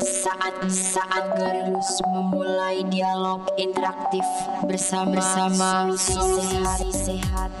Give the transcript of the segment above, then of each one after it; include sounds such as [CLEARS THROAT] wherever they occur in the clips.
Saat-saat Garilus memulai dialog interaktif bersama bersama sehat sehat.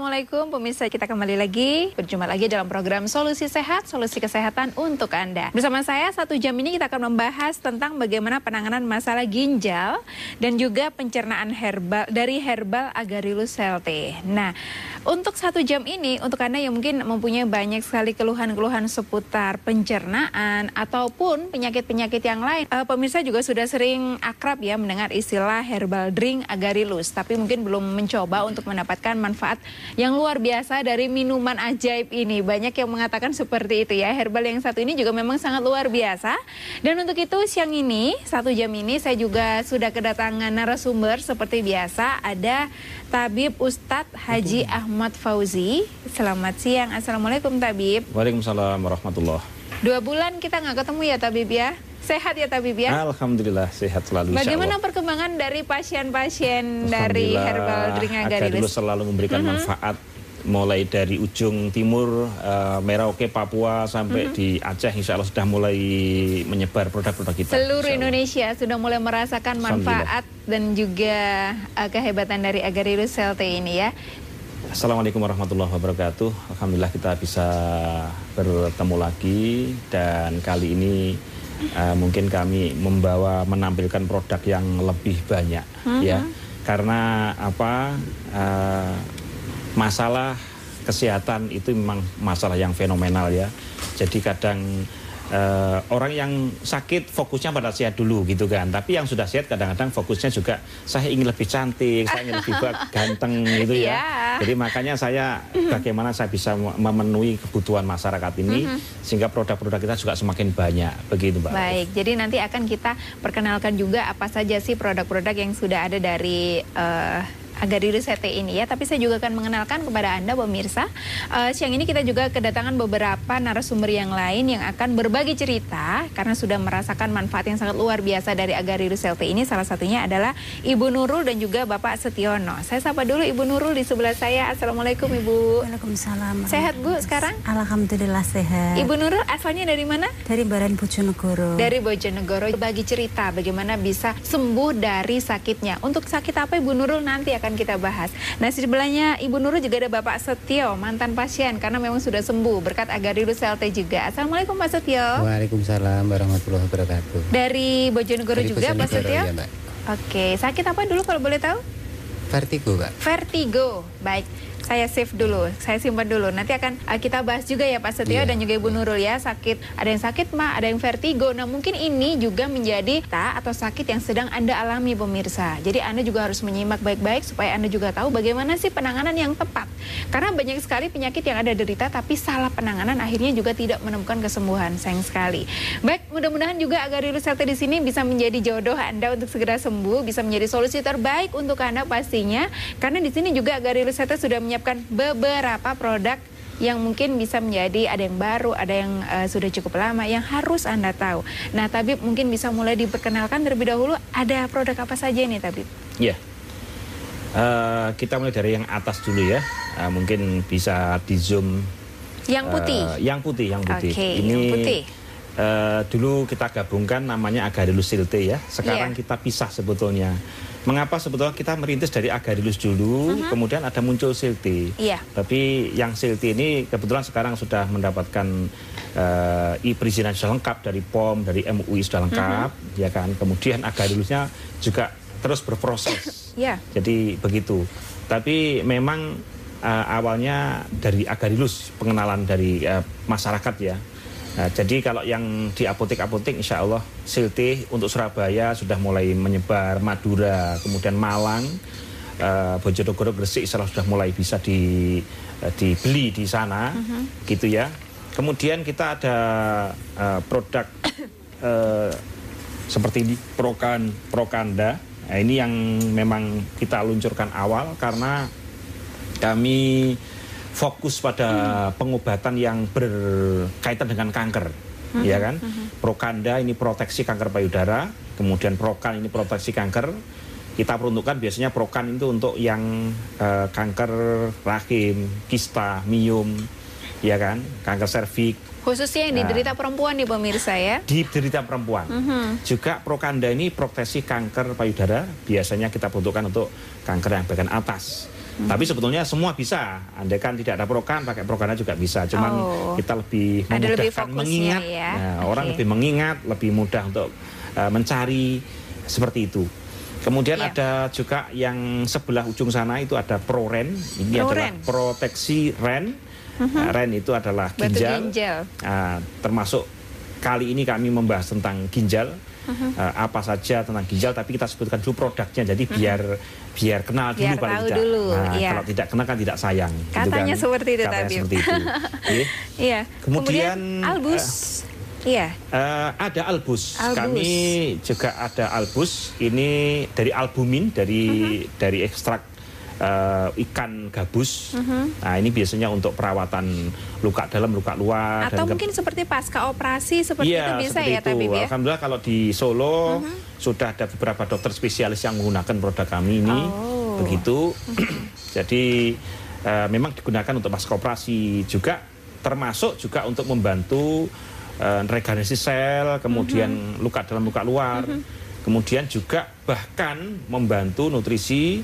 Assalamualaikum pemirsa kita kembali lagi. Berjumpa lagi dalam program Solusi Sehat Solusi Kesehatan untuk Anda. Bersama saya satu jam ini kita akan membahas tentang bagaimana penanganan masalah ginjal dan juga pencernaan herbal dari herbal Agarylus celte. Nah untuk satu jam ini, untuk Anda yang mungkin mempunyai banyak sekali keluhan-keluhan seputar pencernaan ataupun penyakit-penyakit yang lain, uh, pemirsa juga sudah sering akrab ya mendengar istilah herbal drink agarylus, tapi mungkin belum mencoba untuk mendapatkan manfaat yang luar biasa dari minuman ajaib ini. Banyak yang mengatakan seperti itu ya, herbal yang satu ini juga memang sangat luar biasa. Dan untuk itu siang ini, satu jam ini saya juga sudah kedatangan narasumber seperti biasa, ada Tabib Ustadz Haji Ahmad Fauzi. Selamat siang, Assalamualaikum Tabib. Waalaikumsalam warahmatullah. Dua bulan kita nggak ketemu ya Tabib ya? Sehat ya Tabib ya? Alhamdulillah sehat selalu. Bagaimana perkembangan dari pasien-pasien dari herbal Agar dulu selalu memberikan mm -hmm. manfaat mulai dari ujung timur uh, Merauke Papua sampai mm -hmm. di Aceh insya Allah sudah mulai menyebar produk-produk kita. Seluruh Indonesia sudah mulai merasakan manfaat dan juga uh, kehebatan dari Agarylus Celte ini ya. Assalamualaikum warahmatullahi wabarakatuh. Alhamdulillah kita bisa bertemu lagi dan kali ini uh, mungkin kami membawa menampilkan produk yang lebih banyak uh -huh. ya. Karena apa? Uh, masalah kesehatan itu memang masalah yang fenomenal ya. Jadi kadang uh, orang yang sakit fokusnya pada sehat dulu gitu kan. Tapi yang sudah sehat kadang-kadang fokusnya juga saya ingin lebih cantik, saya ingin lebih [LAUGHS] ganteng gitu ya. Yeah. Jadi makanya saya bagaimana saya bisa memenuhi kebutuhan masyarakat ini mm -hmm. sehingga produk-produk kita juga semakin banyak begitu Mbak. Baik, jadi nanti akan kita perkenalkan juga apa saja sih produk-produk yang sudah ada dari uh, Agadiru Sete ini ya. Tapi saya juga akan mengenalkan kepada Anda pemirsa. Uh, siang ini kita juga kedatangan beberapa narasumber yang lain yang akan berbagi cerita karena sudah merasakan manfaat yang sangat luar biasa dari Agadiru Sete ini. Salah satunya adalah Ibu Nurul dan juga Bapak Setiono. Saya sapa dulu Ibu Nurul di sebelah saya. Assalamualaikum Ibu. Waalaikumsalam. Sehat Bu sekarang? Alhamdulillah sehat. Ibu Nurul asalnya dari mana? Dari Baran Bojonegoro. Dari Bojonegoro. Bagi cerita bagaimana bisa sembuh dari sakitnya. Untuk sakit apa Ibu Nurul nanti akan akan kita bahas. Nah, sebelahnya Ibu Nurul juga ada Bapak Setio, mantan pasien karena memang sudah sembuh berkat Agarius CLT juga. Assalamualaikum Pak Setio. Waalaikumsalam warahmatullahi wabarakatuh. Dari Bojonegoro Dari juga Pak Setio? Ya, Oke, sakit apa dulu kalau boleh tahu? Vertigo, Pak. Vertigo. Baik saya save dulu, saya simpan dulu. Nanti akan uh, kita bahas juga ya Pak Setio yeah. dan juga Ibu Nurul ya sakit. Ada yang sakit mah, ada yang vertigo. Nah mungkin ini juga menjadi ta atau sakit yang sedang anda alami pemirsa. Jadi anda juga harus menyimak baik-baik supaya anda juga tahu bagaimana sih penanganan yang tepat. Karena banyak sekali penyakit yang ada derita tapi salah penanganan akhirnya juga tidak menemukan kesembuhan. Sayang sekali. Baik, mudah-mudahan juga agar Sate di sini bisa menjadi jodoh anda untuk segera sembuh, bisa menjadi solusi terbaik untuk anda pastinya. Karena di sini juga agar Sate sudah menyiapkan beberapa produk yang mungkin bisa menjadi ada yang baru, ada yang uh, sudah cukup lama yang harus Anda tahu. Nah, Tabib mungkin bisa mulai diperkenalkan terlebih dahulu ada produk apa saja ini Tabib? Iya. Yeah. Uh, kita mulai dari yang atas dulu ya. Uh, mungkin bisa di zoom. Yang putih. Uh, yang putih, yang putih. Okay, ini yang putih. Uh, dulu kita gabungkan namanya Agadilus silte ya. Sekarang yeah. kita pisah sebetulnya. Mengapa sebetulnya kita merintis dari Agadilus dulu, uh mhm. -huh. kemudian ada muncul Silti. Iya. Tapi yang Silti ini kebetulan sekarang sudah mendapatkan uh, perizinan sudah lengkap dari POM, dari MUI sudah lengkap, uh mhm. -huh. ya kan. Kemudian Agadilusnya juga terus berproses. Iya. Jadi begitu. Tapi memang uh, awalnya dari Agadilus pengenalan dari uh, masyarakat ya Nah, jadi kalau yang di apotek-apotek insya Allah Silti untuk Surabaya sudah mulai menyebar, Madura, kemudian Malang, uh, Bojonegoro, Gresik insya Allah sudah mulai bisa di, uh, dibeli di sana, uh mhm. -huh. gitu ya. Kemudian kita ada uh, produk uh, [COUGHS] seperti ini, Prokan, Prokanda. Nah, ini yang memang kita luncurkan awal karena kami fokus pada hmm. pengobatan yang berkaitan dengan kanker, hmm. ya kan? Hmm. Prokanda ini proteksi kanker payudara, kemudian Prokan ini proteksi kanker. kita peruntukkan biasanya prokan itu untuk yang eh, kanker rahim, kista, miom, ya kan, kanker serviks, Khususnya yang Nah. diderita perempuan nih pemirsa ya. di derita perempuan. Juga prokanda ini proteksi kanker payudara biasanya kita peruntukkan untuk kanker yang bagian atas. Tapi sebetulnya semua bisa. Andai kan tidak ada prokan, pakai prokanda juga bisa. Cuman Oh. kita lebih Ada lebih memudahkan fokusnya mengingat. ya. Nah, Oke. Orang lebih mengingat, lebih mudah untuk uh, mencari seperti itu. Kemudian Iya. ada juga yang sebelah ujung sana itu ada ProRen. Ini adalah ProRen. proteksi REN. Nah, REN itu adalah Batu ginjal. ginjal. Nah, termasuk kali ini kami membahas tentang ginjal. Uh-huh. Eh, apa saja tentang ginjal tapi kita sebutkan dulu produknya jadi biar biar kenal dulu Biar paling tahu tidak. dulu, Nah, iya. kalau tidak kenal kan tidak sayang. gitu Katanya kan. seperti itu, Katanya Tabib. seperti itu. [LAUGHS] Iya. Kemudian, albus. Iya. Eh, ada albus. Albus. Kami juga ada albus. Ini dari albumin dari Uh-huh. dari ekstrak eh, ikan gabus. Uh-huh. Nah ini biasanya untuk perawatan luka dalam, luka luar. Atau dan mungkin seperti pasca operasi seperti Iya, itu bisa seperti ya itu. Tabib ya. Alhamdulillah kalau di Solo sudah ada beberapa dokter spesialis yang menggunakan produk kami ini. Oh. Begitu. [CLEARS THROAT] Jadi eh, memang digunakan untuk pasca operasi juga termasuk juga untuk membantu eh, regenerasi sel, kemudian luka dalam luka luar. Kemudian juga bahkan membantu nutrisi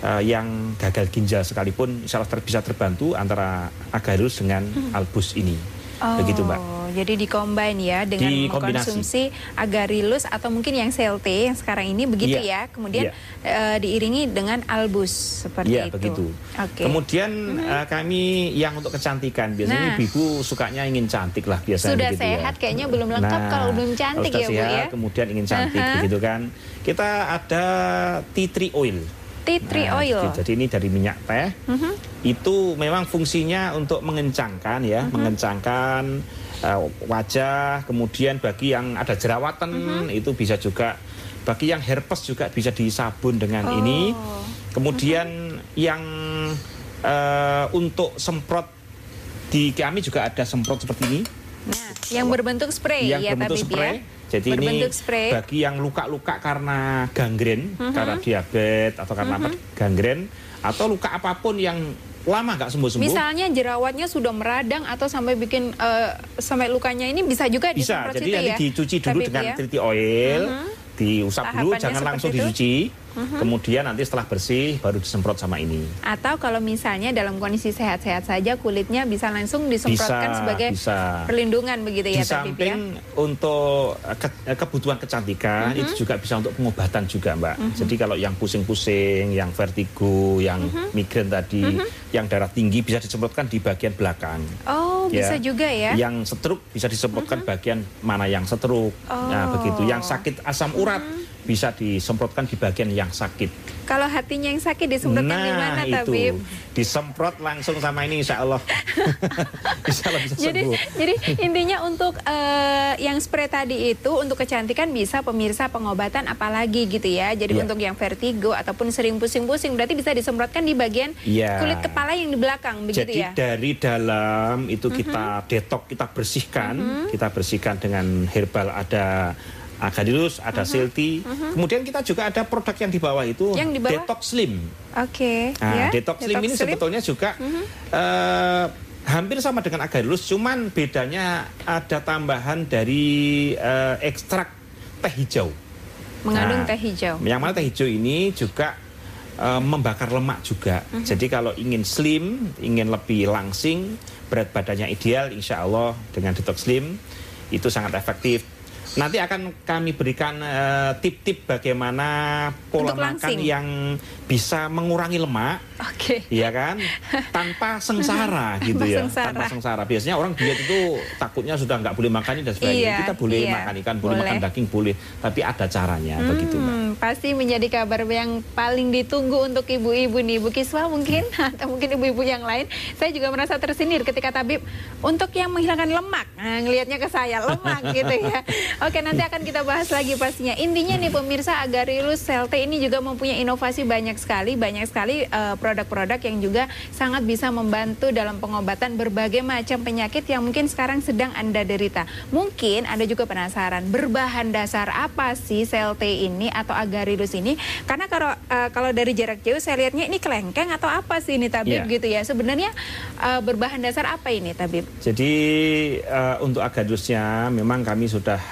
eh, yang gagal ginjal sekalipun insya Allah ter- bisa terbantu antara agarus dengan albus ini. Begitu Mbak. Oh, jadi dikombin ya dengan Dikombinasi. mengkonsumsi agarylus atau mungkin yang CLT yang sekarang ini begitu Iya. ya. Kemudian Iya. eh, diiringi dengan albus seperti Iya itu. begitu. Oke. Kemudian eh, kami yang untuk kecantikan biasanya Nah. ibu-ibu sukanya ingin cantik lah biasanya Sudah begitu ya. sehat kayaknya belum lengkap kalau belum cantik kalau ya, Bu, sehat, ya. Kemudian ingin [LAUGHS] cantik Aha. begitu kan. Kita ada tea tree oil. Tea tree Nah, oil. Mhm. Jadi ini dari minyak teh. Itu memang fungsinya untuk mengencangkan ya, Mhm. mengencangkan eh, wajah. Kemudian bagi yang ada jerawatan Mhm. itu bisa juga. Bagi yang herpes juga bisa disabun dengan Oh. ini. Kemudian yang eh, untuk semprot di kami juga ada semprot seperti ini Nah, yang berbentuk spray yang ya berbentuk Tabib spray. ya. Jadi berbentuk ini spray. Mhm. bagi yang luka-luka karena gangren, karena diabetes atau karena apa gangren atau luka apa pun yang lama nggak sembuh-sembuh. Misalnya jerawatnya sudah meradang atau sampai bikin eh, sampai lukanya ini bisa juga bisa. Jadi nanti ya. dicuci dulu Tabib dengan ya. oil, diusap dulu, Tahapannya jangan langsung itu? dicuci. Kemudian nanti setelah bersih baru disemprot sama ini. Atau kalau misalnya dalam kondisi sehat-sehat saja kulitnya bisa langsung disemprotkan Bisa, sebagai bisa. perlindungan begitu Di ya Tabib ya. samping untuk eh, ke- eh, kebutuhan kecantikan Mhm. itu juga bisa untuk pengobatan juga mbak. Jadi kalau yang pusing-pusing, yang vertigo, yang Mhm. migrain tadi, yang darah tinggi bisa disemprotkan di bagian belakang. Oh, bisa Ya. juga ya. Yang stroke bisa disemprotkan bagian mana yang stroke. Oh. Nah begitu. Yang sakit asam urat bisa disemprotkan di bagian yang sakit. Kalau hatinya yang sakit disemprotkan di mana nah itu Tabib? disemprot langsung sama ini insya Allah. [LAUGHS] insya Allah bisa Jadi, sembuh. jadi intinya untuk eh, yang spray tadi itu untuk kecantikan bisa pemirsa pengobatan apalagi gitu ya. Jadi Iya. untuk yang vertigo ataupun sering pusing-pusing berarti bisa disemprotkan di bagian Iya. kulit kepala yang di belakang begitu Jadi ya. dari dalam itu kita detok, kita bersihkan, kita bersihkan dengan herbal ada agadilus, ada silti. Kemudian kita juga ada produk yang di bawah itu. Yang di bawah? Detox Slim. Oke, Nah, ya. Detox Slim ini Slim. Sebetulnya juga eh, hampir sama dengan agadilus, cuman bedanya ada tambahan dari eh, ekstrak teh hijau. mengandung Nah, teh hijau. Yang mana teh hijau ini juga eh, membakar lemak juga. Mhm. Jadi kalau ingin slim, ingin lebih langsing, berat badannya ideal, insya Allah dengan detox slim itu sangat efektif. Nanti akan kami berikan eh, tip-tip bagaimana pola Untuk makan langsing. yang bisa mengurangi lemak, Oke. Iya kan? Tanpa sengsara gitu ya. sengsara. Tanpa sengsara. Biasanya orang diet itu takutnya sudah nggak boleh makan dan sebagainya. Iya, Kita boleh iya. makan ikan, boleh, Boleh. makan daging, boleh. Tapi ada caranya begitu, Mbak. Hmm, pasti menjadi kabar yang paling ditunggu untuk ibu-ibu nih, Bu Kiswa mungkin atau mungkin ibu-ibu yang lain. Saya juga merasa tersindir ketika tabib untuk yang menghilangkan lemak. Nah, ngelihatnya ke saya lemak [LAUGHS] gitu ya. Oke, nanti akan kita bahas lagi pastinya. Intinya nih pemirsa Agarilus Selte ini juga mempunyai inovasi banyak sekali, banyak sekali eh, produk-produk yang juga sangat bisa membantu dalam pengobatan berbagai macam penyakit yang mungkin sekarang sedang Anda derita. Mungkin Anda juga penasaran berbahan dasar apa sih Selte ini atau Agarilus ini? Karena kalau eh, kalau dari jarak jauh saya lihatnya ini kelengkeng atau apa sih ini Tabib Iya. gitu ya. Sebenarnya eh, berbahan dasar apa ini Tabib? Jadi eh, untuk agalusnya memang kami sudah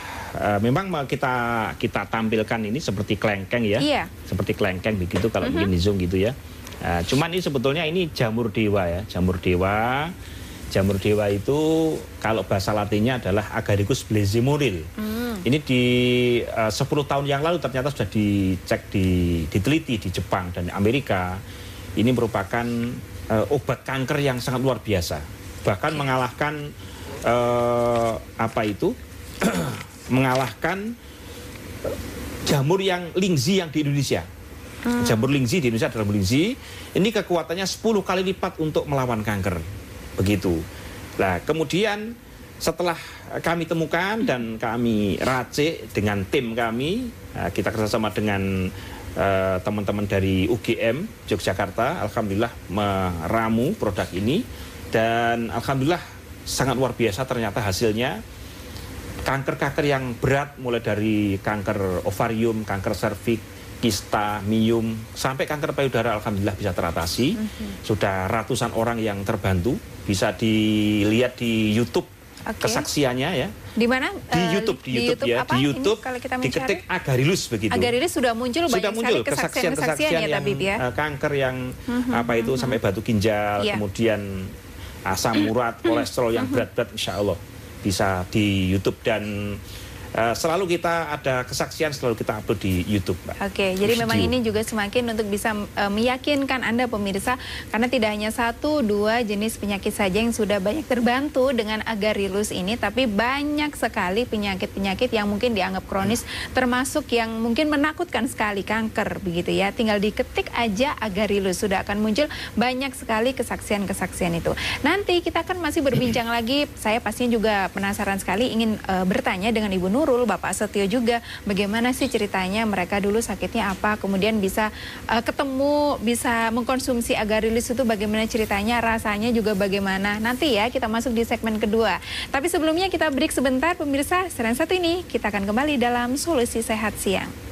memang kita kita tampilkan ini seperti kelengkeng ya. Iya. Seperti kelengkeng begitu kalau mungkin di Zoom gitu ya. Eh, cuman ini sebetulnya ini jamur dewa ya, jamur dewa. Jamur dewa itu kalau bahasa latinnya adalah Agaricus blezimuril. Ini di eh, 10 tahun yang lalu ternyata sudah dicek di diteliti di Jepang dan Amerika. Ini merupakan eh, obat kanker yang sangat luar biasa. Bahkan mengalahkan eh, apa itu? [CLEARS THROAT] mengalahkan jamur yang lingzi yang di Indonesia. Jamur lingzi di Indonesia adalah lingzi. Ini kekuatannya 10 kali lipat untuk melawan kanker. Begitu. Nah, kemudian setelah kami temukan dan kami racik dengan tim kami, nah, kita kerjasama dengan eh, teman-teman dari UGM Yogyakarta, alhamdulillah meramu produk ini dan alhamdulillah sangat luar biasa ternyata hasilnya kanker-kanker yang berat mulai dari kanker ovarium, kanker serviks, kista, mium, sampai kanker payudara alhamdulillah bisa teratasi. Sudah ratusan orang yang terbantu, bisa dilihat di YouTube Oke. kesaksiannya ya. Di mana? Di Eh, YouTube, di, YouTube, ya, apa di ini YouTube kalau kita mencari? diketik Agarilus begitu. Agarilus sudah muncul sudah banyak muncul sekali kesaksian-kesaksian ya yang Tabib ya. eh, kanker yang apa itu sampai batu ginjal, Iya. kemudian asam urat, kolesterol yang berat-berat, insya Allah bisa di YouTube dan eh, selalu kita ada kesaksian selalu kita upload di YouTube, Mbak. Oke, jadi Video. memang ini juga semakin untuk bisa eh, meyakinkan Anda pemirsa karena tidak hanya satu dua jenis penyakit saja yang sudah banyak terbantu dengan Agarilus ini, tapi banyak sekali penyakit-penyakit yang mungkin dianggap kronis, termasuk yang mungkin menakutkan sekali kanker begitu ya. Tinggal diketik aja Agarilus sudah akan muncul banyak sekali kesaksian-kesaksian itu. Nanti kita akan masih berbincang lagi. Saya pastinya juga penasaran sekali ingin eh, bertanya dengan Ibu Nurul, Bapak Setio juga bagaimana sih ceritanya mereka dulu sakitnya apa, kemudian bisa eh, ketemu, bisa mengkonsumsi Agarilus itu bagaimana ceritanya, rasanya juga bagaimana. Nanti ya kita masuk di segmen kedua. Tapi sebelumnya kita break sebentar pemirsa. Selain satu ini kita akan kembali dalam Solusi Sehat Siang.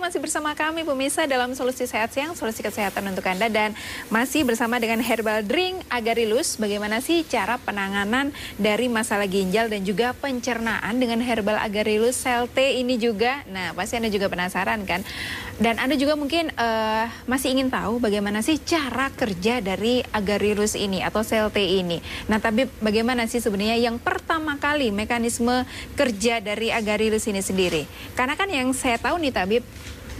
Masih bersama kami pemirsa dalam Solusi Sehat Siang, solusi kesehatan untuk Anda dan masih bersama dengan Herbal Drink Agarilus. Bagaimana sih cara penanganan dari masalah ginjal dan juga pencernaan dengan Herbal Agarilus Sel T ini juga. Nah, pasti Anda juga penasaran kan? Dan Anda juga mungkin eh, masih ingin tahu bagaimana sih cara kerja dari Agarilus ini atau Sel T ini. Nah, tapi bagaimana sih sebenarnya yang pertama kali mekanisme kerja dari Agarilus ini sendiri? Karena kan yang saya tahu nih Tabib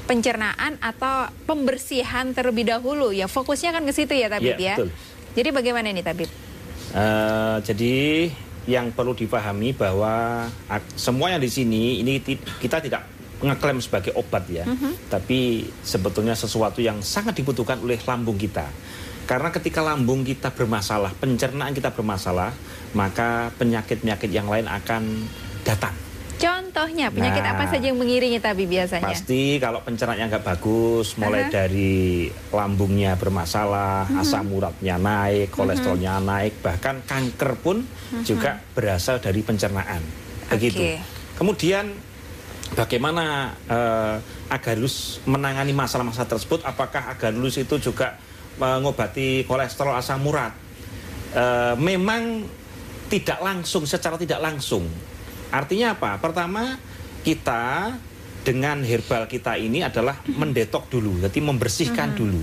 pencernaan atau pembersihan terlebih dahulu ya fokusnya kan ke situ ya Tabib Iya, ya. betul. Jadi bagaimana ini Tabib? Eh, jadi yang perlu dipahami bahwa semua yang di sini ini kita tidak ngeklaim sebagai obat ya, tapi sebetulnya sesuatu yang sangat dibutuhkan oleh lambung kita. Karena ketika lambung kita bermasalah, pencernaan kita bermasalah, maka penyakit-penyakit yang lain akan datang. Contohnya penyakit Nah, apa saja yang mengiringi Tabib biasanya? Pasti kalau pencernaannya nggak bagus, mulai Aha. dari lambungnya bermasalah, Mhm. asam uratnya naik, kolesterolnya naik, bahkan kanker pun juga berasal dari pencernaan. Begitu. Mhm. Oke. Kemudian bagaimana eh, Agarus menangani masalah-masalah tersebut? Apakah Agarus itu juga mengobati kolesterol asam urat? Eh, memang tidak langsung, secara tidak langsung. Artinya apa? Pertama, kita dengan herbal kita ini adalah mendetok dulu, jadi membersihkan dulu.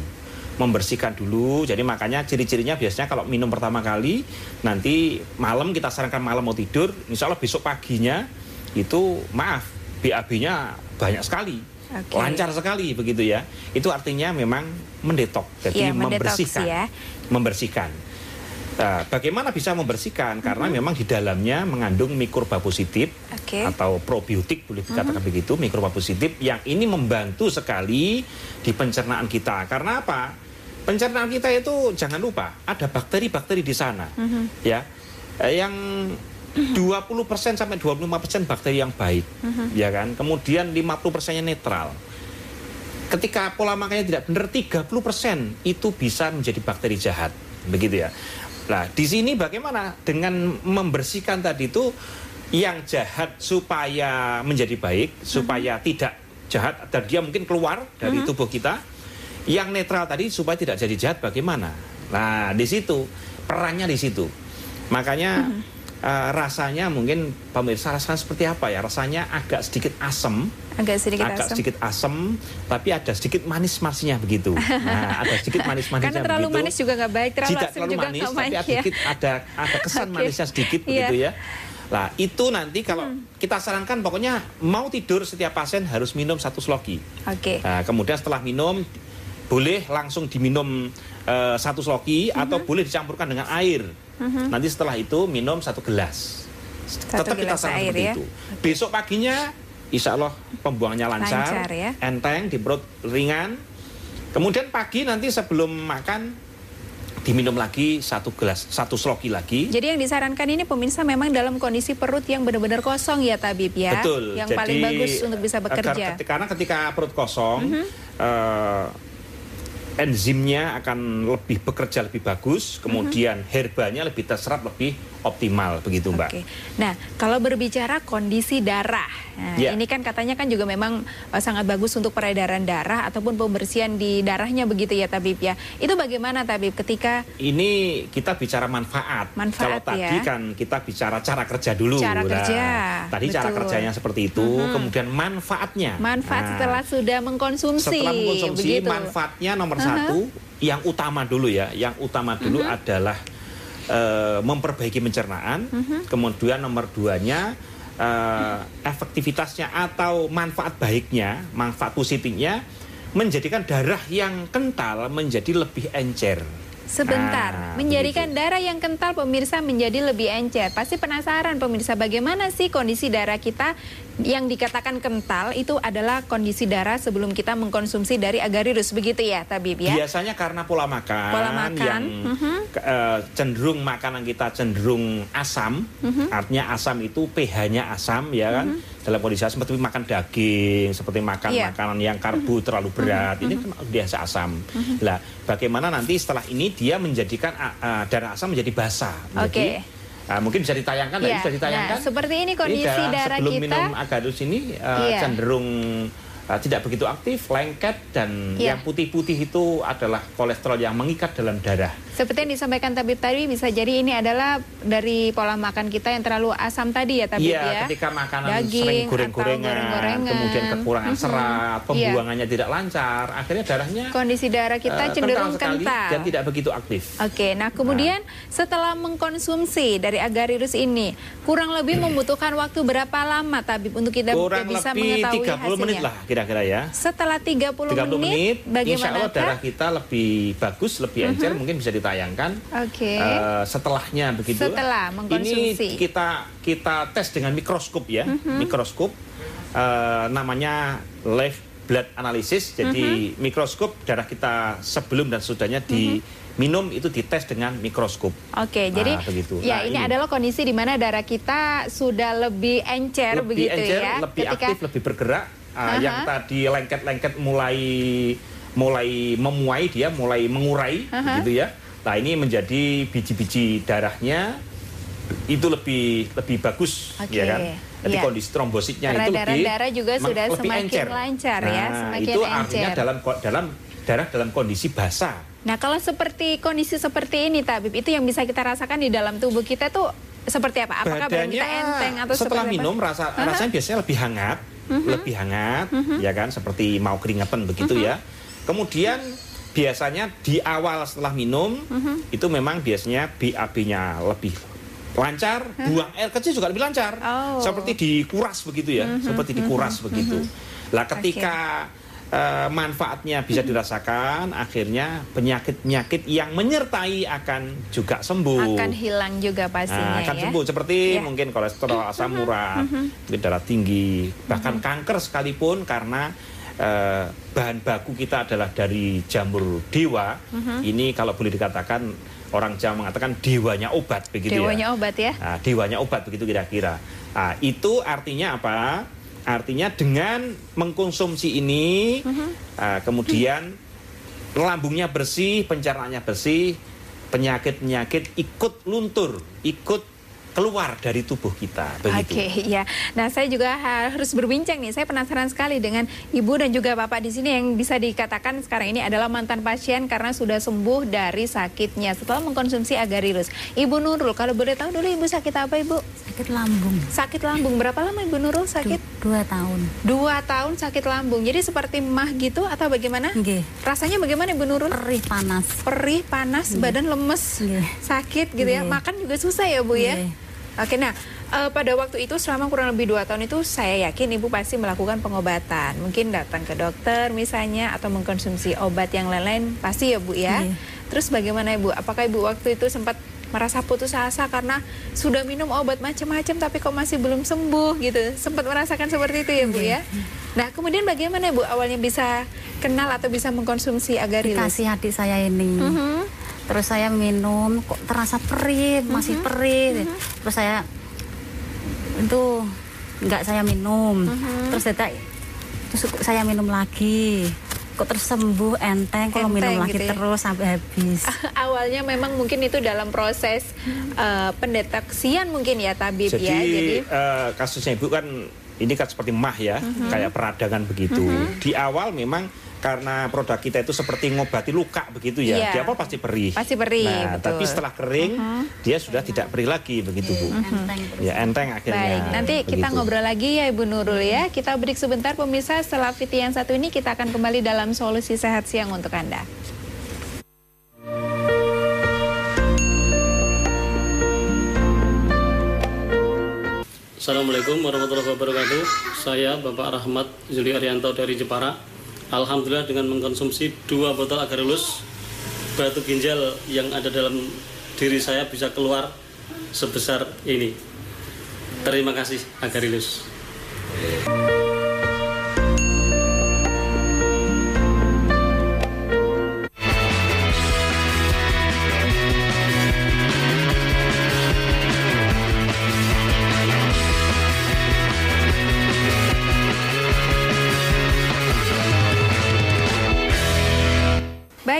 Membersihkan dulu, jadi makanya ciri-cirinya biasanya kalau minum pertama kali, nanti malam kita sarankan malam mau tidur, insya Allah besok paginya itu maaf, BAB-nya banyak sekali. Oke. Lancar sekali begitu ya. Itu artinya memang mendetok, jadi Iya, mendetoks membersihkan. ya. Membersihkan. Nah, bagaimana bisa membersihkan? Karena memang di dalamnya mengandung mikroba positif Oke. atau probiotik boleh dikatakan begitu, mikroba positif yang ini membantu sekali di pencernaan kita. Karena apa? Pencernaan kita itu jangan lupa ada bakteri-bakteri di sana, ya, Eh, yang 20% sampai 25% bakteri yang baik, ya kan? Kemudian 50 persennya netral. Ketika pola makannya tidak benar, 30% itu bisa menjadi bakteri jahat, begitu ya. Nah, di sini bagaimana dengan membersihkan tadi itu yang jahat supaya menjadi baik, supaya tidak jahat dan dia mungkin keluar dari tubuh kita. Yang netral tadi supaya tidak jadi jahat bagaimana? Nah, di situ perannya di situ. Makanya eh, rasanya mungkin pemirsa rasanya seperti apa ya? Rasanya agak sedikit asam, Agak sedikit agak asam. sedikit asam, tapi ada sedikit manis-manisnya begitu. Nah, [LAUGHS] ada sedikit manis-manisnya Karena terlalu begitu. manis juga nggak baik, terlalu asam terlalu juga manis, tapi baik ada ya. sedikit ada ada kesan [LAUGHS] Oke. manisnya sedikit Iya. begitu ya. Nah, itu nanti kalau kita sarankan pokoknya mau tidur setiap pasien harus minum satu sloki. Oke. Nah, kemudian setelah minum boleh langsung diminum eh, satu sloki Mhm. atau boleh dicampurkan dengan air. Nanti setelah itu minum satu gelas. Satu Tetap kita gelas sarankan air seperti ya. itu. Besok paginya insya Allah pembuangannya lancar, Lancar ya. enteng di perut ringan. Kemudian pagi nanti sebelum makan diminum lagi satu gelas, satu sloki lagi. Jadi yang disarankan ini pemirsa memang dalam kondisi perut yang benar-benar kosong ya Tabib ya. Betul. Yang paling bagus untuk bisa agar bekerja. Karena ketika perut kosong, eh, enzimnya akan lebih bekerja lebih bagus, kemudian herbanya lebih terserap lebih optimal begitu mbak. Oke. Nah, kalau berbicara kondisi darah, nah, Ya. ini kan katanya kan juga memang eh, sangat bagus untuk peredaran darah ataupun pembersihan di darahnya begitu ya Tabib ya. Itu bagaimana Tabib ketika Ini kita bicara manfaat. Manfaat, Kalau tadi ya. kan kita bicara cara kerja dulu. Cara Nah, kerja, Tadi cara betul. kerjanya seperti itu, kemudian manfaatnya. manfaat Nah, setelah sudah mengkonsumsi, setelah mengkonsumsi begitu. manfaatnya nomor satu yang utama dulu ya yang utama dulu adalah eh, memperbaiki pencernaan. Kemudian nomor duanya eh, efektivitasnya atau manfaat baiknya manfaat positifnya menjadikan darah yang kental menjadi lebih encer. Sebentar, Nah, menjadikan darah yang kental pemirsa menjadi lebih encer. Pasti penasaran pemirsa bagaimana sih kondisi darah kita yang dikatakan kental itu adalah kondisi darah sebelum kita mengkonsumsi dari agarvirus begitu ya Tabib ya? Biasanya karena pola makan, Pola makan, yang mhm. ke- eh, cenderung makanan kita cenderung asam, Mhm. artinya asam itu pH-nya asam ya kan. Dalam kondisi asam seperti makan daging, seperti makan Iya. makanan yang karbo terlalu berat, ini kan biasa asam. Lah, bagaimana nanti setelah ini dia menjadikan ah, darah asam menjadi basah. Oke. Menjadi- ah, mungkin bisa ditayangkan, Iya. bisa ditayangkan. Nah, seperti ini kondisi darah sebelum kita. minum agadus ini eh, Iya. cenderung eh, tidak begitu aktif, lengket dan Iya. yang putih-putih itu adalah kolesterol yang mengikat dalam darah. Seperti yang disampaikan Tabib tadi bisa jadi ini adalah dari pola makan kita yang terlalu asam tadi ya Tabib Iya, ya. ketika makanan Daging sering goreng-gorengan, kemudian kekurangan Mhm. serat, Iya. pembuangannya tidak lancar, akhirnya darahnya Kondisi darah kita eh, cenderung sekali kental. dan tidak begitu aktif. Oke, nah kemudian setelah mengkonsumsi dari agarvirus ini, kurang lebih membutuhkan waktu berapa lama Tabib untuk kita Kurang bisa lebih mengetahui 30 hasilnya? menit lah kira-kira ya. Setelah 30, 30 menit, insya bagaimana Allah darah kita lebih bagus, lebih encer, mungkin bisa ditayangkan. Oke. Eh, setelahnya begitu. Setelah mengkonsumsi. Ini kita kita tes dengan mikroskop ya, mikroskop eh, namanya live blood analysis. Jadi mikroskop darah kita sebelum dan sudahnya diminum itu dites dengan mikroskop. Oke, Nah, jadi begitu. ya Nah, ini, ini. adalah kondisi di mana darah kita sudah lebih encer lebih begitu encer, ya. lebih Ketika aktif, lebih bergerak. Ah, Aha. Yang tadi lengket-lengket mulai mulai memuai dia, mulai mengurai, Aha. gitu ya. Nah ini menjadi biji-biji darahnya itu lebih lebih bagus, Oke, ya kan? Jadi iya. kondisi trombositnya itu Peredaran lebih darah juga sudah lebih semakin encer. lancar ya, Nah, semakin itu artinya encer. dalam ko- dalam darah dalam kondisi basah. Nah, kalau seperti kondisi seperti ini, Tabib, itu yang bisa kita rasakan di dalam tubuh kita tuh seperti apa? Apakah badan kita enteng atau setelah seperti minum apa? rasa rasanya biasanya lebih hangat, lebih hangat, ya kan seperti mau keringetan begitu ya. Kemudian biasanya di awal setelah minum itu memang biasanya BAB-nya lebih lancar, buang air kecil juga lebih lancar. Oh. Seperti dikuras begitu ya, seperti dikuras begitu. Lah ketika eh, manfaatnya bisa dirasakan, akhirnya penyakit-penyakit yang menyertai akan juga sembuh. Akan hilang juga pastinya Nah, akan ya. sembuh seperti Ya. mungkin kolesterol, asam urat, mungkin darah tinggi, bahkan kanker sekalipun karena eh, bahan baku kita adalah dari jamur dewa. Ini kalau boleh dikatakan orang Jawa mengatakan dewanya obat begitu Dewanya ya. obat ya. Nah, dewanya obat begitu kira-kira. Nah, itu artinya apa? Artinya dengan mengkonsumsi ini, ah, kemudian lambungnya bersih, pencernaannya bersih, penyakit-penyakit ikut luntur, ikut keluar dari tubuh kita. Begitu. Oke, ya. Nah, saya juga harus berbincang nih. Saya penasaran sekali dengan Ibu dan juga Bapak di sini yang bisa dikatakan sekarang ini adalah mantan pasien karena sudah sembuh dari sakitnya setelah mengkonsumsi agarylus. Ibu Nurul, kalau boleh tahu dulu Ibu sakit apa, Ibu? Sakit lambung. Sakit lambung. Berapa lama Ibu Nurul Du- sakit? dua tahun. Dua tahun sakit lambung. Jadi seperti mah gitu atau bagaimana? Nggih. Rasanya bagaimana Ibu Nurul? Perih panas. Perih, panas, badan lemes, sakit gitu ya. Makan juga susah ya Bu ya. Oke, nah eh, pada waktu itu selama kurang lebih dua tahun itu saya yakin Ibu pasti melakukan pengobatan. Mungkin datang ke dokter misalnya atau mengkonsumsi obat yang lain-lain pasti ya Bu ya. Iya. Terus bagaimana Ibu? Apakah Ibu waktu itu sempat merasa putus asa karena sudah minum obat macam-macam tapi kok masih belum sembuh gitu? Sempat merasakan seperti itu ya Bu ya? Nah kemudian bagaimana Ibu awalnya bisa kenal atau bisa mengkonsumsi agarylus? Dikasih adik saya ini. Mhm. Terus saya minum, kok terasa perih, masih perih. Terus saya itu nggak saya minum. Terus saya terus saya minum lagi. Kok terus sembuh enteng kalau minum lagi gitu ya? terus sampai habis. [LAUGHS] awalnya memang mungkin itu dalam proses eh, pendeteksian mungkin ya tabib Jadi, ya jadi eh, kasusnya ibu kan ini kan seperti mah ya, Mhm. kayak peradangan begitu. Di awal memang karena produk kita itu seperti ngobati luka begitu ya. Iya. Di awal pasti perih. Pasti perih, Nah, betul. Tapi setelah kering dia sudah tidak perih lagi begitu bu. Enteng terus. Ya enteng akhirnya. Baik, nanti kita begitu. ngobrol lagi ya Ibu Nurul ya. Kita break sebentar pemirsa setelah VT yang satu ini kita akan kembali dalam solusi sehat siang untuk Anda. Assalamualaikum warahmatullahi wabarakatuh. Saya Bapak Rahmat Juli Arianto dari Jepara. Alhamdulillah dengan mengkonsumsi dua botol agarulus, batu ginjal yang ada dalam diri saya bisa keluar sebesar ini. Terima kasih agarulus.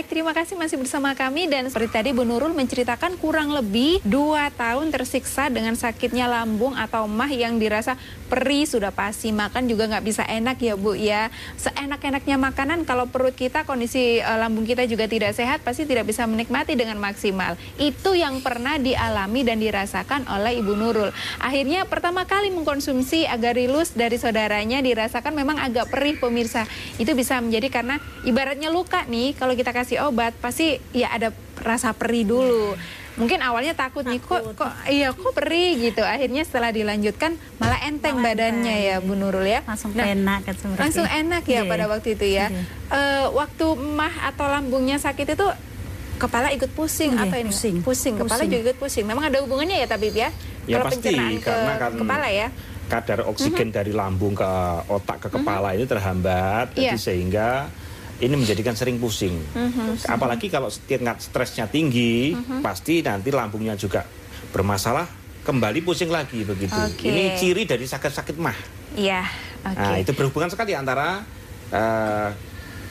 Terima kasih masih bersama kami dan seperti tadi Bu Nurul menceritakan kurang lebih 2 tahun tersiksa dengan sakitnya lambung atau mah yang dirasa perih sudah pasti makan juga nggak bisa enak ya Bu ya. Seenak-enaknya makanan kalau perut kita kondisi eh, lambung kita juga tidak sehat pasti tidak bisa menikmati dengan maksimal. Itu yang pernah dialami dan dirasakan oleh Ibu Nurul. Akhirnya pertama kali mengkonsumsi agarylus dari saudaranya dirasakan memang agak perih pemirsa. Itu bisa menjadi karena ibaratnya luka nih kalau kita kasih obat pasti ya ada rasa perih dulu. Mungkin awalnya takut, nih kok kok iya kok perih gitu. Akhirnya setelah dilanjutkan malah enteng Malah badannya enteng. ya Bu Nurul ya. Langsung Nah, enak kan langsung enak ya Iya. pada waktu itu ya. Iya. Eh, waktu mah atau lambungnya sakit itu kepala ikut pusing Iya, atau ini pusing. pusing kepala Pusing. juga ikut pusing. Memang ada hubungannya ya tabib ya? Ya Kalau pasti pencernaan ke karena kan kepala ya. kadar oksigen dari lambung ke otak ke kepala ini terhambat, Iya. jadi sehingga ini menjadikan sering pusing. Apalagi kalau tingkat stresnya tinggi, pasti nanti lambungnya juga bermasalah, kembali pusing lagi begitu. Oke. Ini ciri dari sakit-sakit mah. Iya, oke. Nah, itu berhubungan sekali antara eh,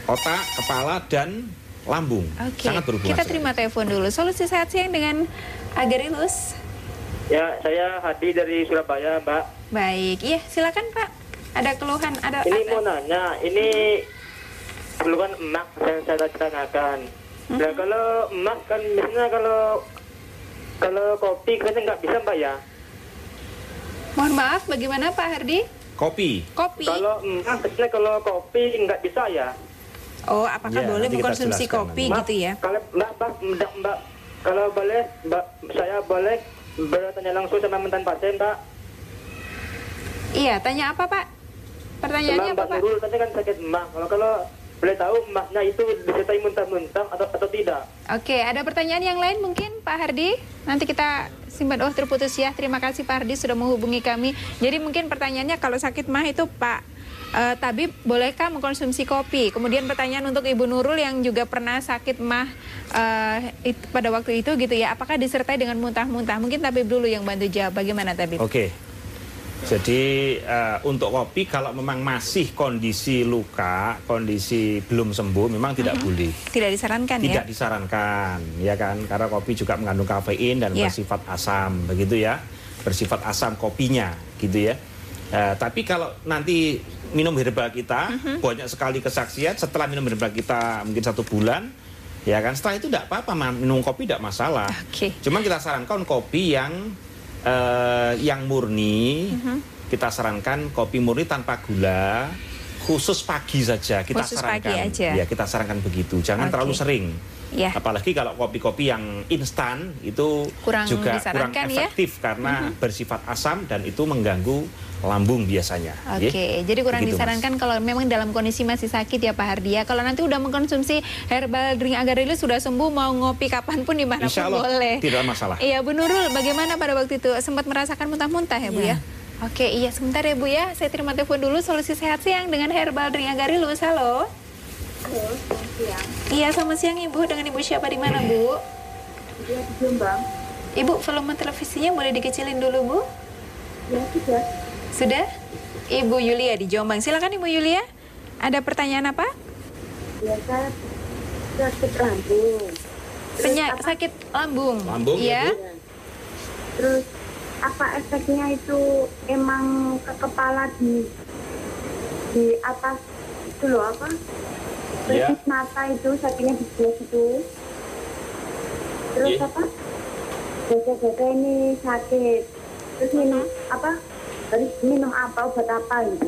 otak, kepala dan lambung. Oke, Sangat berhubungan. kita sekali. terima telepon dulu. Solusi sehat siang dengan Agarilus. Ya, saya Hadi dari Surabaya, Mbak. Baik, iya silakan Pak. Ada keluhan, ada Ini ada- mau nanya, ini keluhan emak yang saya tanyakan. Nah, kalau emak kan biasanya kalau kalau kopi kan nggak bisa, Mbak ya. Mohon maaf, bagaimana Pak Hardi? Kopi. Kopi. Kalau emak biasanya kalau kopi nggak bisa ya. Oh, apakah Ya, boleh nanti mengkonsumsi kopi Mbak, gitu ya? Kalau Mbak, Mbak, Mbak, Mbak, kalau boleh, Mbak, saya boleh bertanya langsung sama mantan pasien, Mbak. Iya, tanya apa Pak? Pertanyaannya Sama apa, Mbak Pak? Nurul tadi kan sakit emah. Kalau kalau boleh tahu emaknya itu disertai muntah-muntah atau atau tidak? Oke, ada pertanyaan yang lain mungkin Pak Hardi? Nanti kita simpan. Oh, terputus ya. Terima kasih Pak Hardi sudah menghubungi kami. Jadi mungkin pertanyaannya kalau sakit mah itu Pak eh, Tabib bolehkah mengkonsumsi kopi? Kemudian pertanyaan untuk Ibu Nurul yang juga pernah sakit mah eh, it- pada waktu itu gitu ya. Apakah disertai dengan muntah-muntah? Mungkin Tabib dulu yang bantu jawab. Bagaimana Tabib? Oke. Jadi eh, untuk kopi kalau memang masih kondisi luka, kondisi belum sembuh, memang tidak boleh. Tidak disarankan Tidak ya? disarankan, ya kan? Karena kopi juga mengandung kafein dan Iya. bersifat asam, begitu ya? Bersifat asam kopinya, gitu ya. Eh, tapi kalau nanti minum herbal kita Mhm. banyak sekali kesaksian setelah minum herbal kita mungkin satu bulan, ya kan? Setelah itu tidak apa-apa, minum kopi tidak masalah. Oke. Cuman kita sarankan kopi yang eh, yang murni. Mhm. Kita sarankan kopi murni tanpa gula, khusus pagi saja. Kita Khusus sarankan. pagi aja. Ya, kita sarankan begitu. Jangan Oke. terlalu sering. Ya. Apalagi kalau kopi-kopi yang instan itu Kurang juga kurang ya. efektif karena bersifat asam dan itu mengganggu lambung biasanya. Oke, ya. jadi kurang Begitu, Mas. disarankan kalau memang dalam kondisi masih sakit ya Pak Hardi ya. Kalau nanti udah mengkonsumsi herbal drink agarilis sudah sembuh mau ngopi kapan pun di mana pun Insya Allah boleh. tidak masalah. Iya Bu Nurul, bagaimana pada waktu itu sempat merasakan muntah-muntah ya Bu ya? Iya. Oke, iya sebentar ya Bu ya. Saya terima telepon dulu solusi sehat siang dengan herbal drink agarilus. Halo. Iya, selamat siang Ibu. Dengan Ibu siapa di mana Bu? Iya, di Jombang. Ibu, volume televisinya boleh dikecilin dulu Bu? Ya, sudah. Sudah? Ibu Yulia di Jombang. Silakan Ibu Yulia. Ada pertanyaan apa? Ya, saya sakit lambung. Penya- sakit lambung. Lambung, Iya. ya, Bu? Terus apa efeknya itu emang ke kepala di di atas itu loh apa? Pelipis mata itu sakitnya di sebelah situ. Terus Iya. apa? Dada-dada ini sakit. Terus minum apa? Harus minum apa obat apa gitu?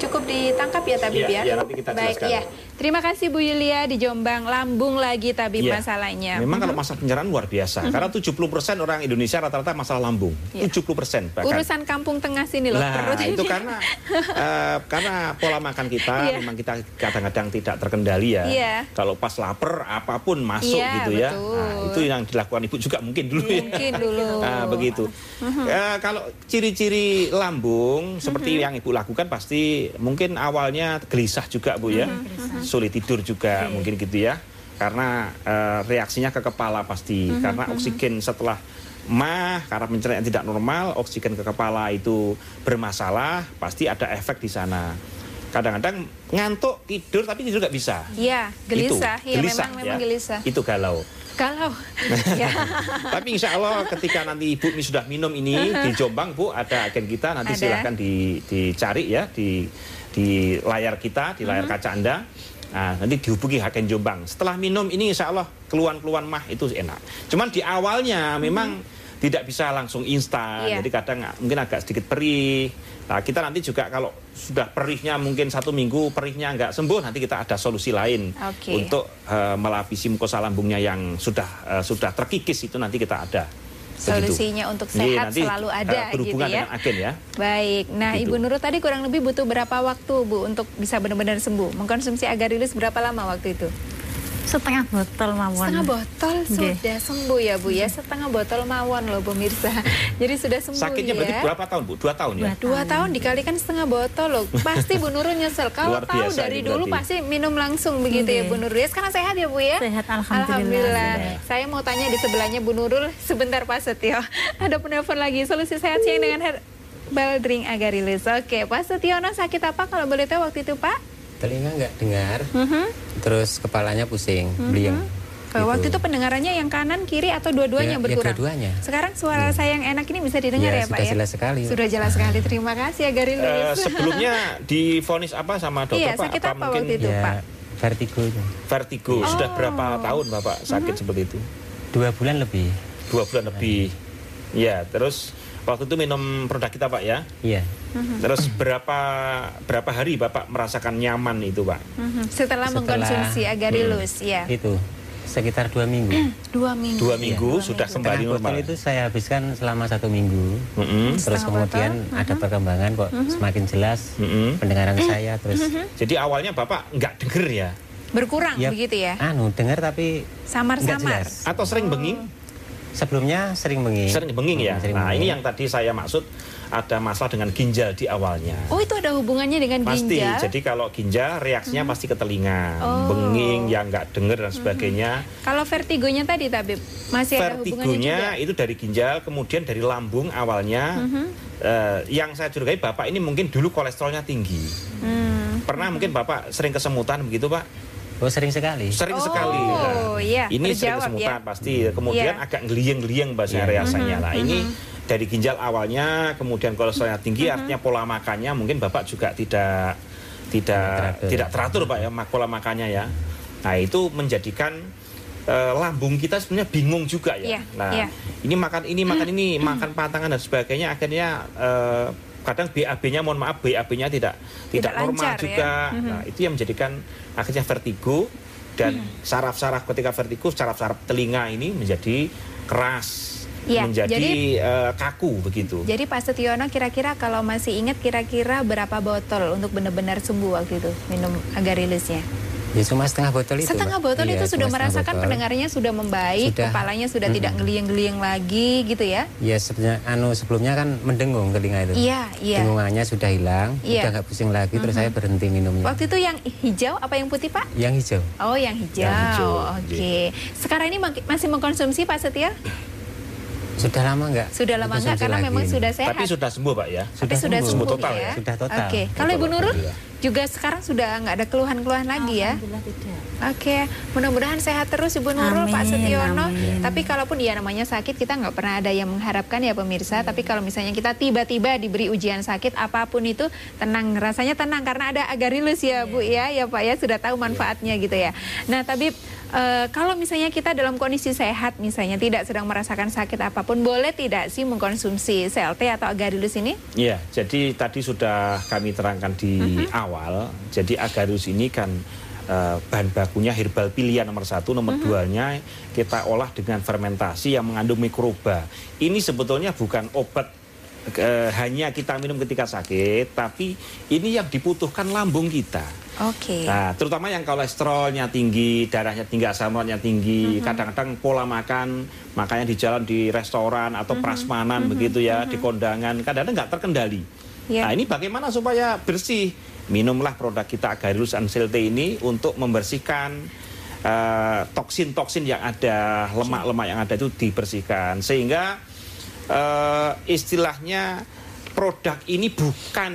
Cukup ditangkap ya Tabib Iya, ya? iya, nanti kita Baik, jelaskan. iya. Terima kasih Bu Yulia di Jombang. Lambung lagi Tabib Iya. masalahnya. Memang kalau masalah pencernaan luar biasa. Karena 70% orang Indonesia rata-rata masalah lambung. Iya. 70% bahkan. Urusan kampung tengah sini loh. Nah, perut ini. itu karena [LAUGHS] eh, karena pola makan kita Iya. memang kita kadang-kadang tidak terkendali ya. Iya. Kalau pas lapar apa pun masuk Iya, gitu ya. betul. Nah, itu yang dilakukan ibu juga mungkin dulu ya. Mungkin dulu. Nah, [LAUGHS] begitu. Mhm. Eh, kalau ciri-ciri lambung seperti yang ibu lakukan pasti mungkin awalnya gelisah juga bu ya, Mhm, sulit tidur juga mungkin gitu ya, karena eh, reaksinya ke kepala pasti, Mhm, karena oksigen setelah mah karena pencernaan tidak normal, oksigen ke kepala itu bermasalah, pasti ada efek di sana. Kadang-kadang ngantuk tidur tapi tidur nggak bisa. Iya, gelisah. Itu, Iya, gelisah, memang memang ya. gelisah. Itu galau. Kalau [LAUGHS] ya. Tapi insya Allah ketika nanti ibu ini sudah minum ini di Jombang bu ada agen kita nanti Ada. silahkan di, dicari ya di di layar kita di layar Mhm. kaca anda. Nah, nanti dihubungi agen Jombang. Setelah minum ini insya Allah keluhan-keluhan mah itu enak. Cuman di awalnya memang tidak bisa langsung instan. Iya. Jadi kadang mungkin agak sedikit perih. Nah, kita nanti juga kalau sudah perihnya mungkin satu minggu perihnya nggak sembuh, nanti kita ada solusi lain Oke. untuk eh, melapisi mukosa lambungnya yang sudah eh, sudah terkikis itu nanti kita ada. Begitu. Solusinya untuk sehat nanti, selalu eh, ada berhubungan gitu ya. dengan agen ya. Baik. Nah, Gitu. Ibu Nurul tadi kurang lebih butuh berapa waktu, Bu, untuk bisa benar-benar sembuh? Mengkonsumsi agarilis berapa lama waktu itu? Setengah botol mawon Setengah botol sudah sembuh ya, Bu ya. Setengah botol mawon loh, pemirsa. [LAUGHS] Jadi sudah sembuh Sakitnya ya. berarti berapa tahun bu? Dua tahun ya? Dua. Dua tahun dikalikan setengah botol loh. Pasti Bu Nurul nyesel. [LAUGHS] Kalau Luar tahu dari dulu berarti. pasti minum langsung begitu ya Nggih. Bu Nurul. Ya sekarang sehat ya Bu ya? Sehat, alhamdulillah. Saya mau tanya di sebelahnya Bu Nurul sebentar Pak Setio. [LAUGHS] Ada penelpon lagi. Solusi sehat siang dengan herbal drink agarilis. Oke, Pak Setiono sakit apa kalau boleh tahu waktu itu Pak? Telinga nggak dengar, Mhm. terus kepalanya pusing, beliau. Kalau waktu itu pendengarannya yang kanan, kiri atau dua-duanya Ya, ya berkurang? dua-duanya. Sekarang suara saya yang enak ini bisa didengar ya, Ya, Pak sudah ya? jelas sekali. Sudah jelas sekali. Terima kasih Agarilis. Eh, sebelumnya [LAUGHS] divonis apa sama dokter Iya, pak? sakit apa mungkin waktu itu? ya Pak. vertigo vertigo? Oh. Sudah berapa tahun bapak sakit seperti itu? dua bulan lebih. Dua bulan lebih. Ya, terus waktu itu minum produk kita pak ya? Iya. Mhm. Terus berapa berapa hari bapak merasakan nyaman itu pak? Mhm. Setelah, Setelah- mengkonsumsi Agarilus, ya. Itu sekitar dua minggu. [CLEARS THROAT] Dua minggu. Dua minggu sudah kembali Setengah normal. itu saya habiskan selama satu minggu. Mm-mm. Terus Setengah kemudian botol. ada perkembangan kok semakin jelas Mm-mm. pendengaran saya terus Jadi awalnya bapak nggak denger ya, Berkurang ya, begitu ya? Anu dengar tapi nggak Samar-samar. jelas. atau sering benging? Sebelumnya sering benging. Sering benging ya. Hmm, sering Nah benging. ini yang tadi saya maksud ada masalah dengan ginjal di awalnya. Oh itu ada hubungannya dengan Pasti. ginjal? Jadi kalau ginjal reaksinya pasti ke telinga, Oh. benging, yang nggak denger dan sebagainya. Kalau vertigonya tadi Tabib masih ada hubungannya juga? Vertigonya itu dari ginjal, kemudian dari lambung awalnya. Mhm. eh, yang saya curigai bapak ini mungkin dulu kolesterolnya tinggi. Hmm. Pernah mungkin bapak sering kesemutan begitu pak? Oh sering sekali. Sering Oh, sekali. Nah, iya, ini sering terjawab kesemutan ya. pasti. Kemudian Iya. agak ngelieng-ngelieng bahasa Iya. rasanya. Mhm, Nah ini dari ginjal awalnya, kemudian kolesterolnya tinggi, Mhm. artinya pola makannya mungkin bapak juga tidak tidak teratur. tidak teratur pak ya mak- pola makannya ya. Nah itu menjadikan eh, lambung kita sebenarnya bingung juga ya. Iya, nah iya. ini makan ini makan ini makan pantangan dan sebagainya akhirnya eh, kadang BAB-nya mohon maaf BAB-nya tidak tidak, Tidak normal lancar ya. juga. Mhm. Nah itu yang menjadikan akhirnya vertigo dan Mhm. saraf-saraf ketika vertigo saraf-saraf telinga ini menjadi keras, Iya, menjadi jadi- eh, kaku begitu. Jadi Pak Setiono kira-kira kalau masih ingat kira-kira berapa botol untuk benar-benar sembuh waktu itu minum agarilusnya? Ya cuma setengah botol itu. Setengah botol Iya, itu sudah merasakan botol. pendengarannya sudah membaik, Sudah. kepalanya sudah tidak Mhm. ngeliang-ngeliang lagi gitu ya? Ya sebenarnya anu sebelumnya kan mendengung telinga itu. Iya, iya. Dengungannya sudah hilang, Iya. udah nggak pusing lagi, terus saya berhenti minumnya. Waktu itu yang hijau apa yang putih Pak? Yang hijau. Oh yang hijau, Yang hijau, oke. Sekarang ini masih mengkonsumsi Pak Setia? Sudah lama nggak? Sudah lama nggak? Dikonsumsi Karena lagi memang ini. sudah sehat. Tapi sudah sembuh pak ya. Tapi sudah sembuh. sembuh, Sembuh total ya? ya? Sudah total. Oke, kalau Ibu Nurul. Juga sekarang sudah nggak ada keluhan-keluhan lagi ya? Alhamdulillah tidak. Oke, mudah-mudahan sehat terus Ibu Nurul, Pak Amin, Setiono. amin. Tapi kalaupun ya namanya sakit, kita nggak pernah ada yang mengharapkan ya pemirsa. Tapi kalau misalnya kita tiba-tiba diberi ujian sakit, apa pun itu tenang, rasanya tenang karena ada agarilus ya Bu ya, ya Pak ya sudah tahu manfaatnya gitu ya. Nah, tapi eh, kalau misalnya kita dalam kondisi sehat, misalnya tidak sedang merasakan sakit apa pun, boleh tidak sih mengkonsumsi CLT atau agarilus ini? Iya, jadi tadi sudah kami terangkan di Mhm. awal. Jadi agarus ini kan eh, bahan bakunya herbal pilihan nomor satu, nomor Mhm. duanya kita olah dengan fermentasi yang mengandung mikroba. Ini sebetulnya bukan obat eh, hanya kita minum ketika sakit, tapi ini yang dibutuhkan lambung kita. Oke. Nah, terutama yang kolesterolnya tinggi, darahnya tinggi, asam uratnya tinggi, Mhm. kadang-kadang pola makan, makanya di jalan di restoran atau Mhm. prasmanan begitu ya, di kondangan, kadang-kadang nggak terkendali. Ya. Nah, ini bagaimana supaya bersih? Minumlah produk kita Agarus Anselte ini untuk membersihkan eh, toksin-toksin yang ada, lemak-lemak yang ada itu dibersihkan. Sehingga eh, istilahnya produk ini bukan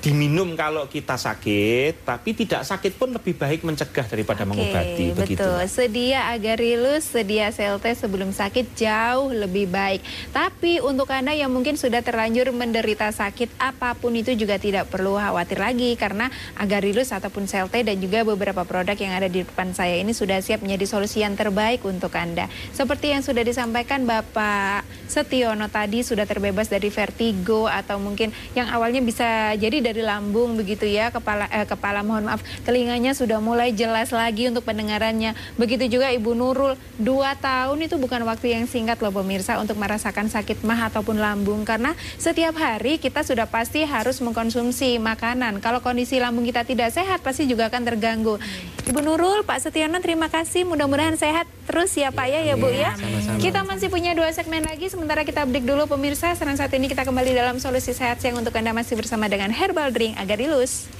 diminum kalau kita sakit, tapi tidak sakit pun lebih baik mencegah daripada mengobati begitu. betul. Sedia agarilus, sedia CLT sebelum sakit jauh lebih baik. Tapi untuk Anda yang mungkin sudah terlanjur menderita sakit apa pun itu juga tidak perlu khawatir lagi karena agarilus ataupun CLT dan juga beberapa produk yang ada di depan saya ini sudah siap menjadi solusi yang terbaik untuk Anda. Seperti yang sudah disampaikan Bapak Setiono tadi sudah terbebas dari vertigo atau mungkin yang awalnya bisa jadi dari lambung begitu ya kepala eh, kepala mohon maaf telinganya sudah mulai jelas lagi untuk pendengarannya. Begitu juga Ibu Nurul dua tahun itu bukan waktu yang singkat loh pemirsa untuk merasakan sakit mah ataupun lambung. Karena setiap hari kita sudah pasti harus mengkonsumsi makanan. Kalau kondisi lambung kita tidak sehat pasti juga akan terganggu. Ibu Nurul Pak Setiono terima kasih. Mudah-mudahan sehat terus ya Pak ya ya Bu ya. Sama-sama. kita masih punya dua segmen lagi sementara kita break dulu pemirsa. Sekarang saat ini kita kembali dalam solusi sehat siang untuk Anda masih bersama dengan Herbal Drink Agarilus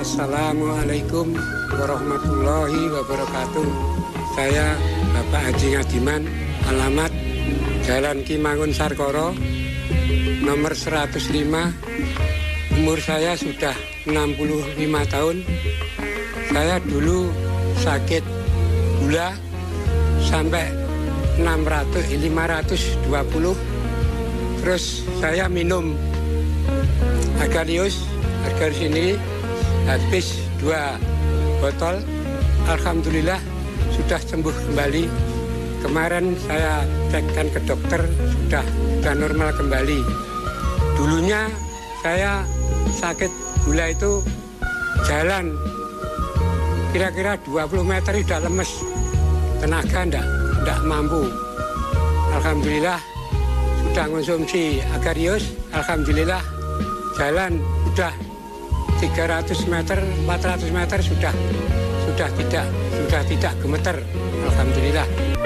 Assalamualaikum warahmatullahi wabarakatuh. Saya Bapak Haji Ngadiman, alamat Jalan Kimangun Sarkoro, nomor 105. Umur saya sudah 65 tahun. Saya dulu sakit gula sampai 600 520. Terus saya minum Agarius, Agarius ini habis dua botol. Alhamdulillah sudah sembuh kembali. Kemarin saya cekkan ke dokter sudah sudah normal kembali. Dulunya saya sakit gula itu jalan kira-kira 20 meter sudah lemes. Tenaga ndak, ndak mampu. Alhamdulillah sudah konsumsi agarius. Alhamdulillah jalan sudah 300 meter, 400 meter sudah sudah tidak sudah tidak gemeter. Alhamdulillah.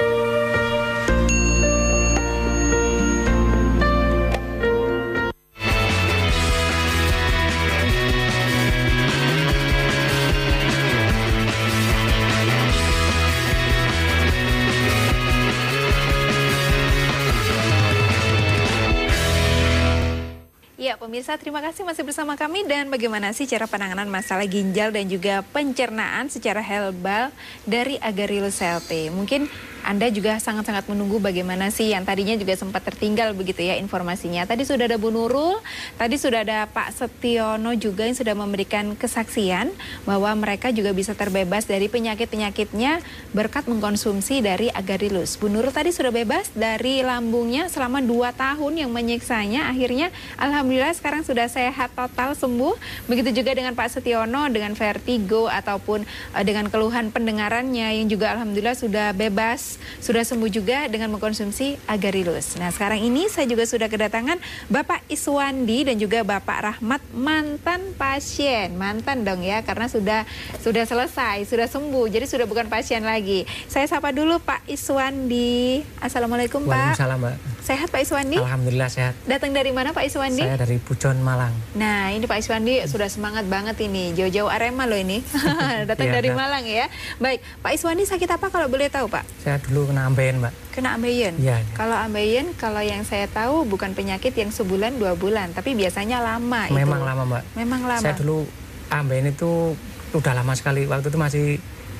Pemirsa terima kasih masih bersama kami dan bagaimana sih cara penanganan masalah ginjal dan juga pencernaan secara herbal dari Agarylus CLT. Mungkin anda juga sangat-sangat menunggu bagaimana sih yang tadinya juga sempat tertinggal begitu ya informasinya. Tadi sudah ada Bu Nurul, tadi sudah ada Pak Setiono juga yang sudah memberikan kesaksian bahwa mereka juga bisa terbebas dari penyakit-penyakitnya berkat mengkonsumsi dari Agarylus. Bu Nurul tadi sudah bebas dari lambungnya selama 2 tahun yang menyiksanya. Akhirnya Alhamdulillah sekarang sudah sehat total sembuh. Begitu juga dengan Pak Setiono dengan vertigo ataupun uh, dengan keluhan pendengarannya yang juga Alhamdulillah sudah bebas sudah sembuh juga dengan mengkonsumsi Agarylus. Nah sekarang ini saya juga sudah kedatangan Bapak Iswandi dan juga Bapak Rahmat mantan pasien, mantan dong ya karena sudah sudah selesai, sudah sembuh, jadi sudah bukan pasien lagi. Saya sapa dulu Pak Iswandi. Assalamualaikum Pak. Waalaikumsalam Mbak. Sehat Pak Iswandi? Alhamdulillah sehat. Datang dari mana Pak Iswandi? Saya dari Pujon Malang. Nah ini Pak Iswandi sudah semangat banget ini, jauh-jauh Arema loh ini. [LAUGHS] Datang Iya, dari Mbak. Malang ya. Baik, Pak Iswandi sakit apa kalau boleh tahu Pak? Saya dulu kena ambeien Mbak. Kena ambeien. Iya, iya. Kalau ambeien, kalau yang saya tahu bukan penyakit yang sebulan dua bulan, tapi biasanya lama Memang itu. lama Mbak. Memang lama. Saya dulu ambeien itu udah lama sekali. Waktu itu masih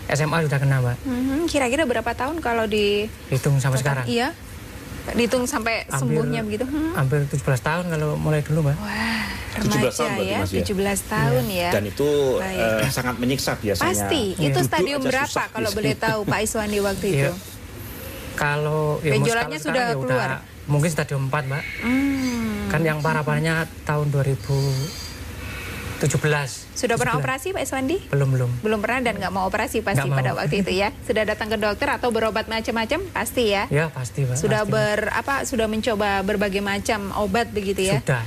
SMA sudah kena Mbak. Mhm, Kira-kira berapa tahun kalau di Hitung sampai sekarang. Iya. Dihitung sampai Hampir- sembuhnya begitu. Hmm. Hampir 17 tahun kalau mulai dulu Mbak. Wah, 17 remaja tahun berarti, ya, Mas, ya? 17 tahun ya. Dan itu eh, sangat menyiksa biasanya. Pasti. Iya. Itu stadium berapa kalau biasanya. boleh tahu Pak Iswandi waktu itu? Iya. Kalau ya, Benjolannya kalau sudah ya keluar? mungkin stadium 4 Mbak. Hmm. Kan yang parah-parahnya tahun 2017. Sudah pernah 17. operasi Pak Iswandi? Belum belum. Belum pernah dan nggak mau operasi pasti mau. pada waktu itu ya. [LAUGHS] Sudah datang ke dokter atau berobat macam-macam pasti ya. Ya pasti Mbak. Sudah pasti, ber apa sudah mencoba berbagai macam obat begitu ya. Sudah.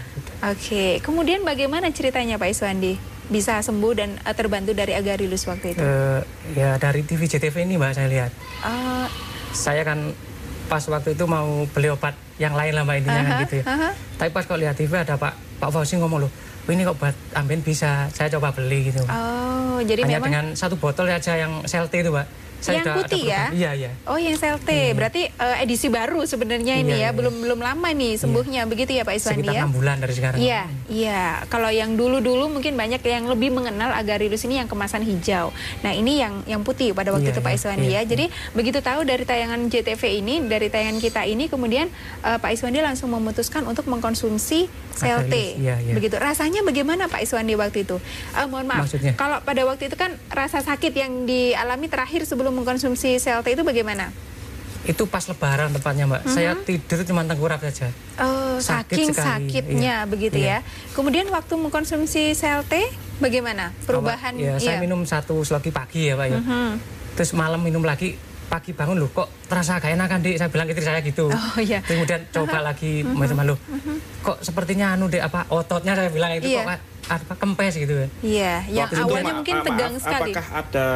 Oke, kemudian bagaimana ceritanya Pak Iswandi bisa sembuh dan eh, terbantu dari Agarylus waktu itu? Eh, ya dari TV JTV ini Mbak saya lihat. Eh, saya kan pas waktu itu mau beli obat yang lain lah mbak intinya kan aha, gitu ya. aha. Tapi pas kok lihat TV ada Pak Pak Fauzi ngomong loh, "Wah, ini kok obat amben bisa, saya coba beli gitu. Oh, jadi Hanya memang dengan satu botol aja yang CLT itu mbak. Saya yang udah ada putih ya? Iya iya. Oh, yang CLT. Berarti eh, edisi baru sebenarnya ini ya. Iya, iya, Belum belum lama nih sembuhnya begitu ya Pak Iswandi Sekitar ya? enam bulan dari sekarang. Iya, iya. Kalau yang dulu-dulu mungkin banyak yang lebih mengenal Agarylus ini yang kemasan hijau. Nah, ini yang yang putih pada waktu Iya, itu Pak iya, Iswandi iya, ya. Jadi begitu tahu dari tayangan JTV ini, dari tayangan kita ini, kemudian eh, Pak Iswandi langsung memutuskan untuk mengkonsumsi. Agarylus, iya, iya. Begitu. Rasanya bagaimana Pak Iswandi waktu itu? Eh, mohon maaf. Maksudnya? Kalau pada waktu itu kan rasa sakit yang dialami terakhir sebelum mengkonsumsi CLT itu bagaimana? Itu pas lebaran tepatnya mbak. Saya tidur cuma tengkurap saja. Oh, Sakit saking sekali, sakitnya iya. begitu Iya. ya. Kemudian waktu mengkonsumsi CLT bagaimana? Perubahan Awal- Ya, saya iya. minum satu sloki pagi ya pak ya. Mhm. Terus malam minum lagi pagi bangun loh kok terasa gak enakan dek saya bilang ke istri saya gitu Oh, iya. kemudian coba lagi macam malu kok sepertinya anu dek apa ototnya saya bilang itu Iya. kok apa kempes gitu ya Iya, yang Waktu itu, awalnya ma- mungkin tegang maaf, sekali. Apakah ada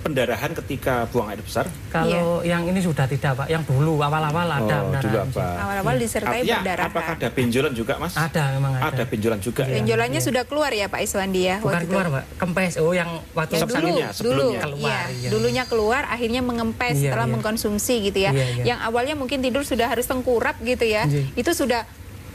pendarahan ketika buang air besar? kalau yang ini sudah tidak pak yang dulu awal-awal ada oh, dulu pendarahan. apa? Awal-awal disertai Artinya, perdarahan. apakah ada benjolan juga, Mas? ada memang ada, Ada benjolan juga ya? Benjolannya sudah keluar ya Pak Iswandi ya bukan waktu keluar itu. pak kempes oh yang waktu Yang dulu, Sebelumnya, dulu. Keluar, iya, iya. dulunya keluar, akhirnya mengempes Iya, setelah iya. mengkonsumsi gitu ya. Iya, iya. Yang awalnya mungkin tidur sudah harus tengkurap gitu ya, Iya. itu sudah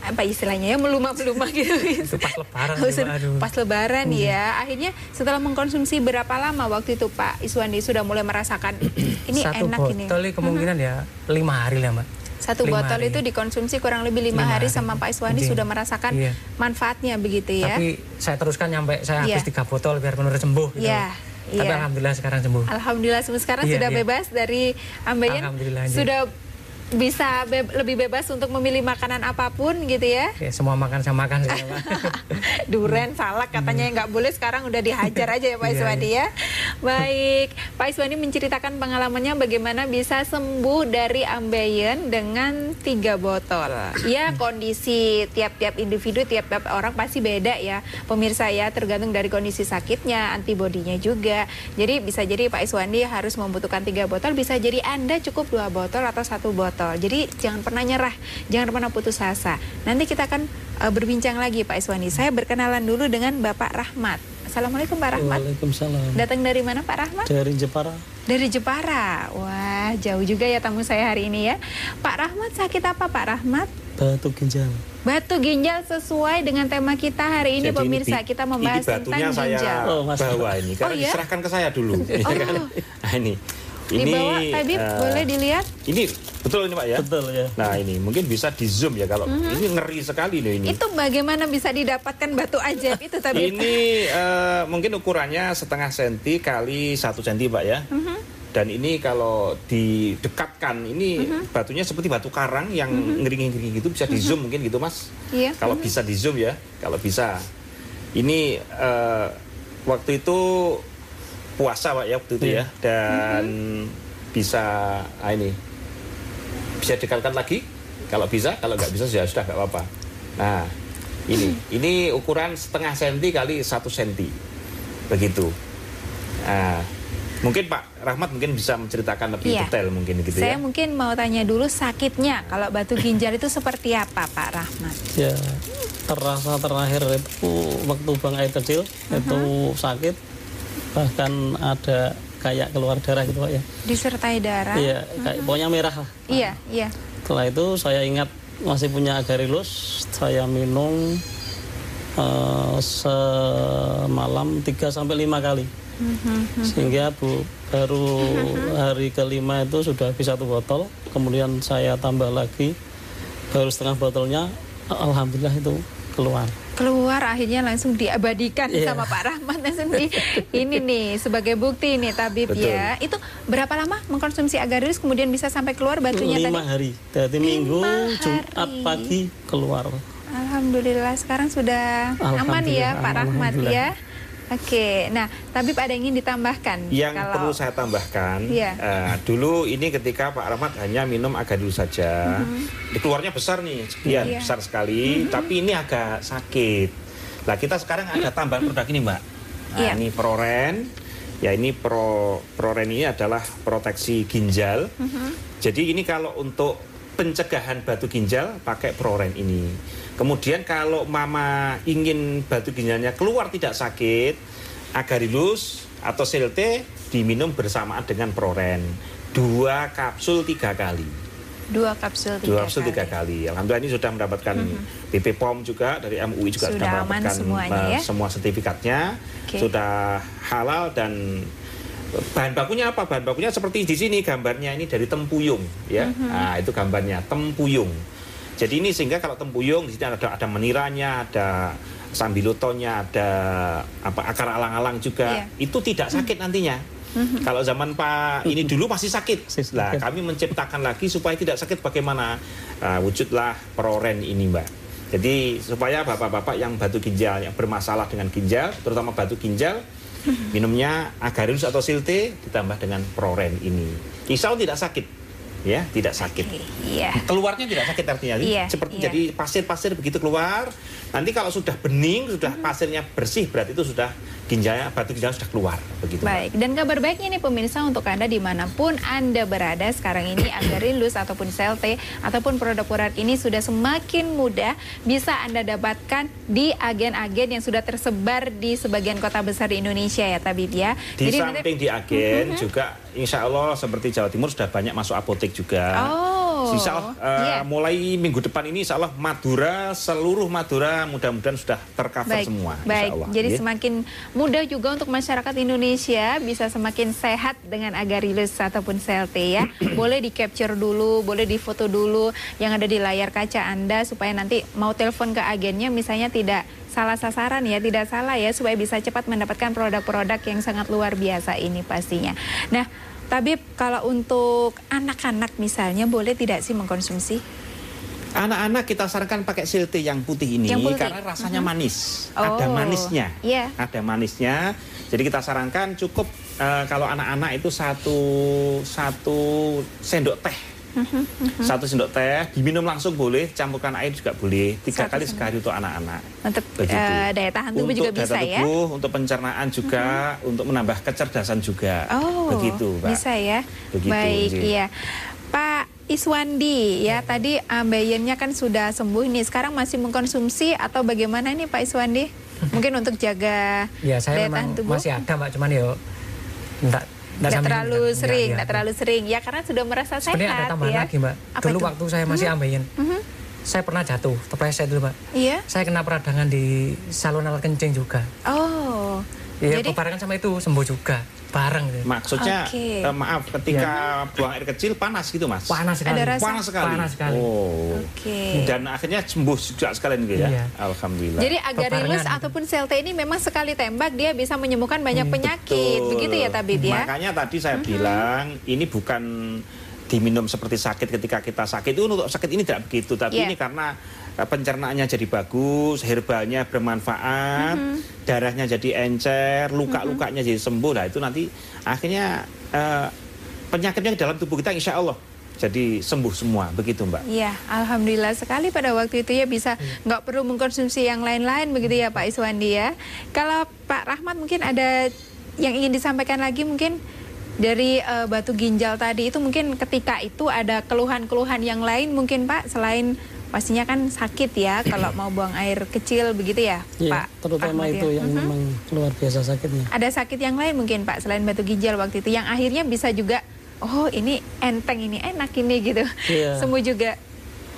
apa istilahnya ya melumah-melumah gitu. itu pas lebaran aduh. pas lebaran ya. Akhirnya setelah mengkonsumsi berapa lama waktu itu Pak Iswandi sudah mulai merasakan [CLEARS THROAT] ini satu enak ini. botol ini kemungkinan ya lima hari lah mbak Satu Lima botol hari. itu dikonsumsi kurang lebih lima, Lima hari, hari. sama Pak Iswandi Iya. sudah merasakan Iya. manfaatnya begitu ya. tapi saya teruskan sampai saya Iya. habis tiga botol biar benar sembuh gitu. Iya, tapi iya. alhamdulillah sekarang sembuh Alhamdulillah sekarang Iya, sudah iya. bebas dari ambeien. Alhamdulillah, iya. Sudah bisa be- lebih bebas untuk memilih makanan apa pun gitu ya. Ya, semua makan sama makan saya, Pak. [LAUGHS] Duren, salak katanya yang nggak boleh sekarang udah dihajar aja ya Pak Iya, Iswandi ya. Baik, Pak Iswandi menceritakan pengalamannya bagaimana bisa sembuh dari ambeien dengan tiga botol. Ya kondisi tiap-tiap individu, tiap-tiap orang pasti beda ya. Pemirsa ya tergantung dari kondisi sakitnya, antibodinya juga. Jadi bisa jadi Pak Iswandi harus membutuhkan tiga botol, bisa jadi Anda cukup dua botol atau satu botol. Jadi jangan pernah nyerah, jangan pernah putus asa. Nanti kita akan uh, berbincang lagi Pak Iswandi. Saya berkenalan dulu dengan Bapak Rahmat. Assalamualaikum Pak Rahmat. Waalaikumsalam. Datang dari mana Pak Rahmat? Dari Jepara. Dari Jepara. Wah, jauh juga ya tamu saya hari ini ya. Pak Rahmat sakit apa Pak Rahmat? Batu ginjal. Batu ginjal sesuai dengan tema kita hari ini Jadi pemirsa bi- kita membahas ini tentang saya ginjal. Oh, Mas. bawa ini karena Oh, ya? diserahkan ke saya dulu. [LAUGHS] ya kan? Nah, ini. Ini Dibawa Tabib, eh, boleh dilihat? Ini betul ini Pak ya? Betul ya. Nah, ini mungkin bisa di zoom ya kalau ini ngeri sekali loh ini. Mhm. Itu bagaimana bisa didapatkan batu ajaib itu Tabib? Ini eh, mungkin ukurannya setengah senti kali satu senti Pak ya. Mhm. Dan ini kalau didekatkan ini batunya seperti batu karang yang ngering-ngering gitu bisa di zoom mungkin gitu Mas. Mhm. Iya. Kalau bisa di zoom ya, kalau bisa. Ini eh, waktu itu puasa Pak ya waktu itu ya dan bisa ah, ini bisa dekatkan lagi kalau bisa kalau nggak bisa ya sudah nggak apa-apa. Nah ini ini ukuran setengah senti kali satu senti begitu. Nah, mungkin Pak Rahmat mungkin bisa menceritakan lebih Iya. detail mungkin gitu Saya ya. mungkin mau tanya dulu sakitnya kalau batu ginjal itu seperti apa Pak Rahmat? Ya terasa terakhir itu waktu buang air kecil itu sakit bahkan ada kayak keluar darah gitu Pak ya. Disertai darah? Iya, kayak pokoknya merah lah. Iya, iya. Setelah itu saya ingat masih punya agarilus, saya minum eh, semalam 3 sampai 5 kali. Sehingga Bu baru hari kelima itu sudah habis satu botol, kemudian saya tambah lagi baru setengah botolnya alhamdulillah itu keluar. keluar akhirnya langsung diabadikan Iya. sama Pak Rahmat di [LAUGHS] ini nih sebagai bukti nih tabib Betul. ya itu berapa lama mengkonsumsi agarus kemudian bisa sampai keluar batunya lima tadi hari dari minggu Lima Jumat hari. pagi keluar Alhamdulillah sekarang sudah aman ya Alhamdulillah, Pak Rahmat alhamdulillah. ya Oke, nah tabib ada yang ingin ditambahkan Yang kalau perlu saya tambahkan, Iya. eh, dulu ini ketika Pak Rahmat hanya minum agadul saja, Di keluarnya besar nih, sekian Iya. besar sekali, tapi ini agak sakit. Nah kita sekarang ada tambahan produk ini Mbak. Nah Iya. ini Proren, ya ini Pro Proren ini adalah proteksi ginjal. Jadi ini kalau untuk pencegahan batu ginjal pakai Proren ini. Kemudian kalau mama ingin batu ginjalnya keluar tidak sakit, agarilus atau selte diminum bersamaan dengan Proren. Dua kapsul tiga kali. dua kapsul tiga Dua kapsul kali. tiga kali. Alhamdulillah ini sudah mendapatkan BP POM juga dari MUI juga Sudah sudah, mendapatkan semuanya eh, ya? semua sertifikatnya. Oke. Sudah halal dan bahan bakunya apa? Bahan bakunya seperti di sini gambarnya ini dari tempuyung ya. Mhm. Nah, itu gambarnya tempuyung. Jadi ini sehingga kalau tempuyung di sini ada ada meniranya, ada sambilotonya, ada apa akar alang-alang juga. Iya. Itu tidak sakit nantinya. Mhm. Kalau zaman Pak ini dulu masih sakit. Nah, kami menciptakan lagi supaya tidak sakit bagaimana Ah, wujudlah proren ini, Mbak. Jadi supaya bapak-bapak yang batu ginjal yang bermasalah dengan ginjal, terutama batu ginjal, minumnya agarus atau silte ditambah dengan proren ini. Allah tidak sakit, ya, tidak sakit. Iya. Keluarnya tidak sakit artinya, Iya, seperti iya. jadi pasir-pasir begitu keluar. Nanti kalau sudah bening, sudah pasirnya bersih, berarti itu sudah ginjalnya batu ginjal sudah keluar, begitu. Baik, dan kabar baiknya nih pemirsa untuk Anda di mana pun Anda berada sekarang ini Agarilus ataupun Selte ataupun produk-produk ini sudah semakin mudah bisa Anda dapatkan di agen-agen yang sudah tersebar di sebagian kota besar di Indonesia ya Tabib ya. Di nanti- samping di agen juga insya Allah seperti Jawa Timur sudah banyak masuk apotek juga. Oh, Insya Allah eh, iya. mulai minggu depan ini insya Allah Madura seluruh Madura mudah-mudahan sudah tercover Baik, semua. insya baik. Allah, Jadi ya. semakin mudah juga untuk masyarakat Indonesia bisa semakin sehat dengan Agarilus ataupun CLT ya. [CLEARS THROAT] boleh di capture dulu, boleh di foto dulu yang ada di layar kaca Anda supaya nanti mau telepon ke agennya misalnya tidak salah sasaran ya, tidak salah ya supaya bisa cepat mendapatkan produk-produk yang sangat luar biasa ini pastinya. Nah, Tabib, kalau untuk anak-anak misalnya boleh tidak sih mengkonsumsi? Anak-anak kita sarankan pakai silte yang putih ini Yang putih. karena rasanya Mhm. manis. Oh, Ada manisnya. iya. Ada manisnya. Jadi kita sarankan cukup eh, kalau anak-anak itu satu satu sendok teh. Mhm, Satu sendok teh diminum langsung boleh, campurkan air juga boleh. Tiga Satu kali sendok. sekali untuk anak-anak. Untuk Begitu. eh, daya tahan tubuh untuk juga daya bisa ya? tubuh, untuk pencernaan juga, untuk menambah kecerdasan juga. Oh, begitu, Mbak. bisa ya. Begitu, Baik, Ji. iya. Pak Iswandi, ya tadi ambeyennya kan sudah sembuh nih. Sekarang masih mengkonsumsi atau bagaimana nih Pak Iswandi? Mungkin untuk jaga Ya saya daya tahan memang tubuh. masih ada mbak, cuman ya enggak Nggak terlalu sering, enggak, nggak terlalu sering. Ya karena sudah merasa Sebenarnya sehat ada tambahan ya. lagi mbak. Apa dulu itu? waktu saya masih ambeien, Mhm. saya pernah jatuh, terpleset dulu mbak. Iya. Saya kena peradangan di saluran alat kencing juga. Oh. Ya Jadi bebarengan sama itu sembuh juga, bareng. gitu. Maksudnya Oke. eh, maaf ketika buang air kecil panas gitu mas? Panas sekali. Ada rasa- Panas sekali. Panas sekali. Oh. Oke. Dan akhirnya sembuh juga sekalian gitu ya. Iya. Alhamdulillah. Jadi agarelus Pebarengan. ataupun sel T ini memang sekali tembak dia bisa menyembuhkan banyak penyakit. Betul. Begitu ya Tabib ya? Makanya tadi saya bilang ini bukan diminum seperti sakit ketika kita sakit itu untuk sakit ini tidak begitu tapi Iya. ini karena pencernaannya jadi bagus herbalnya bermanfaat darahnya jadi encer luka-lukanya jadi sembuh. Lah itu nanti akhirnya eh, penyakitnya di dalam tubuh kita insya Allah jadi sembuh semua. Begitu mbak. Iya, alhamdulillah. Sekali pada waktu itu ya bisa nggak perlu mengkonsumsi yang lain-lain begitu ya Pak Iswandi ya. Kalau Pak Rahmat mungkin ada yang ingin disampaikan lagi mungkin? Dari eh, batu ginjal tadi itu mungkin ketika itu ada keluhan-keluhan yang lain mungkin Pak? Selain pastinya kan sakit ya kalau mau buang air kecil begitu ya Iya, Pak. terutama Rahmat itu ya? yang Mhm. memang luar biasa sakitnya. Ada sakit yang lain mungkin Pak selain batu ginjal waktu itu yang akhirnya bisa juga oh ini enteng ini enak ini gitu. Iya. [LAUGHS] Sembuh juga.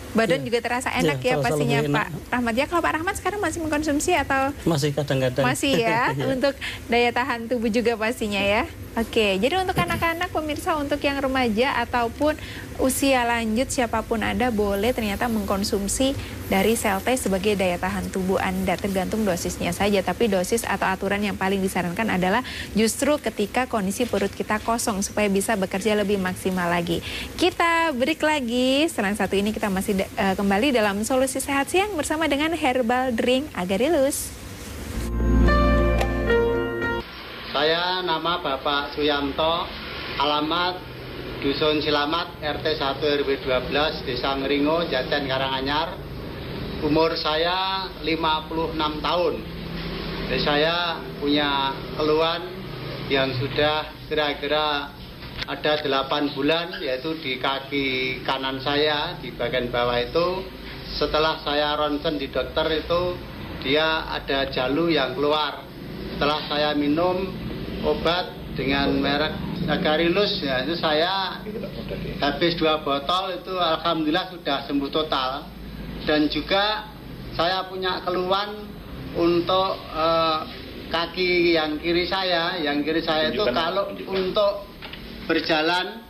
Badan Iya. juga terasa enak Iya, ya terasa pastinya enak. Pak Rahmat. Ya kalau Pak Rahmat sekarang masih mengkonsumsi atau Masih kadang-kadang. masih ya [LAUGHS] Iya. untuk daya tahan tubuh juga pastinya ya. Oke, jadi untuk [CLEARS THROAT] anak-anak pemirsa untuk yang remaja ataupun usia lanjut siapa pun Anda boleh ternyata mengkonsumsi dari sel T sebagai daya tahan tubuh Anda tergantung dosisnya saja tapi dosis atau aturan yang paling disarankan adalah justru ketika kondisi perut kita kosong supaya bisa bekerja lebih maksimal lagi. Kita break lagi. Setelah satu ini kita masih eh, kembali dalam solusi sehat siang bersama dengan herbal drink Agarelus. Saya nama Bapak Suyanto, alamat Dusun Silamat, RT 1 RW 12, Desa Ngeringo, Jaten Karanganyar. Umur saya 56 tahun. Jadi saya punya keluhan yang sudah kira-kira ada 8 bulan, yaitu di kaki kanan saya, di bagian bawah itu. Setelah saya ronsen di dokter itu, dia ada jalu yang keluar. Setelah saya minum obat dengan merek Agarilus, ya itu saya habis dua botol itu alhamdulillah sudah sembuh total. Dan juga saya punya keluhan untuk eh, kaki yang kiri saya, yang kiri saya itu kalau untuk berjalan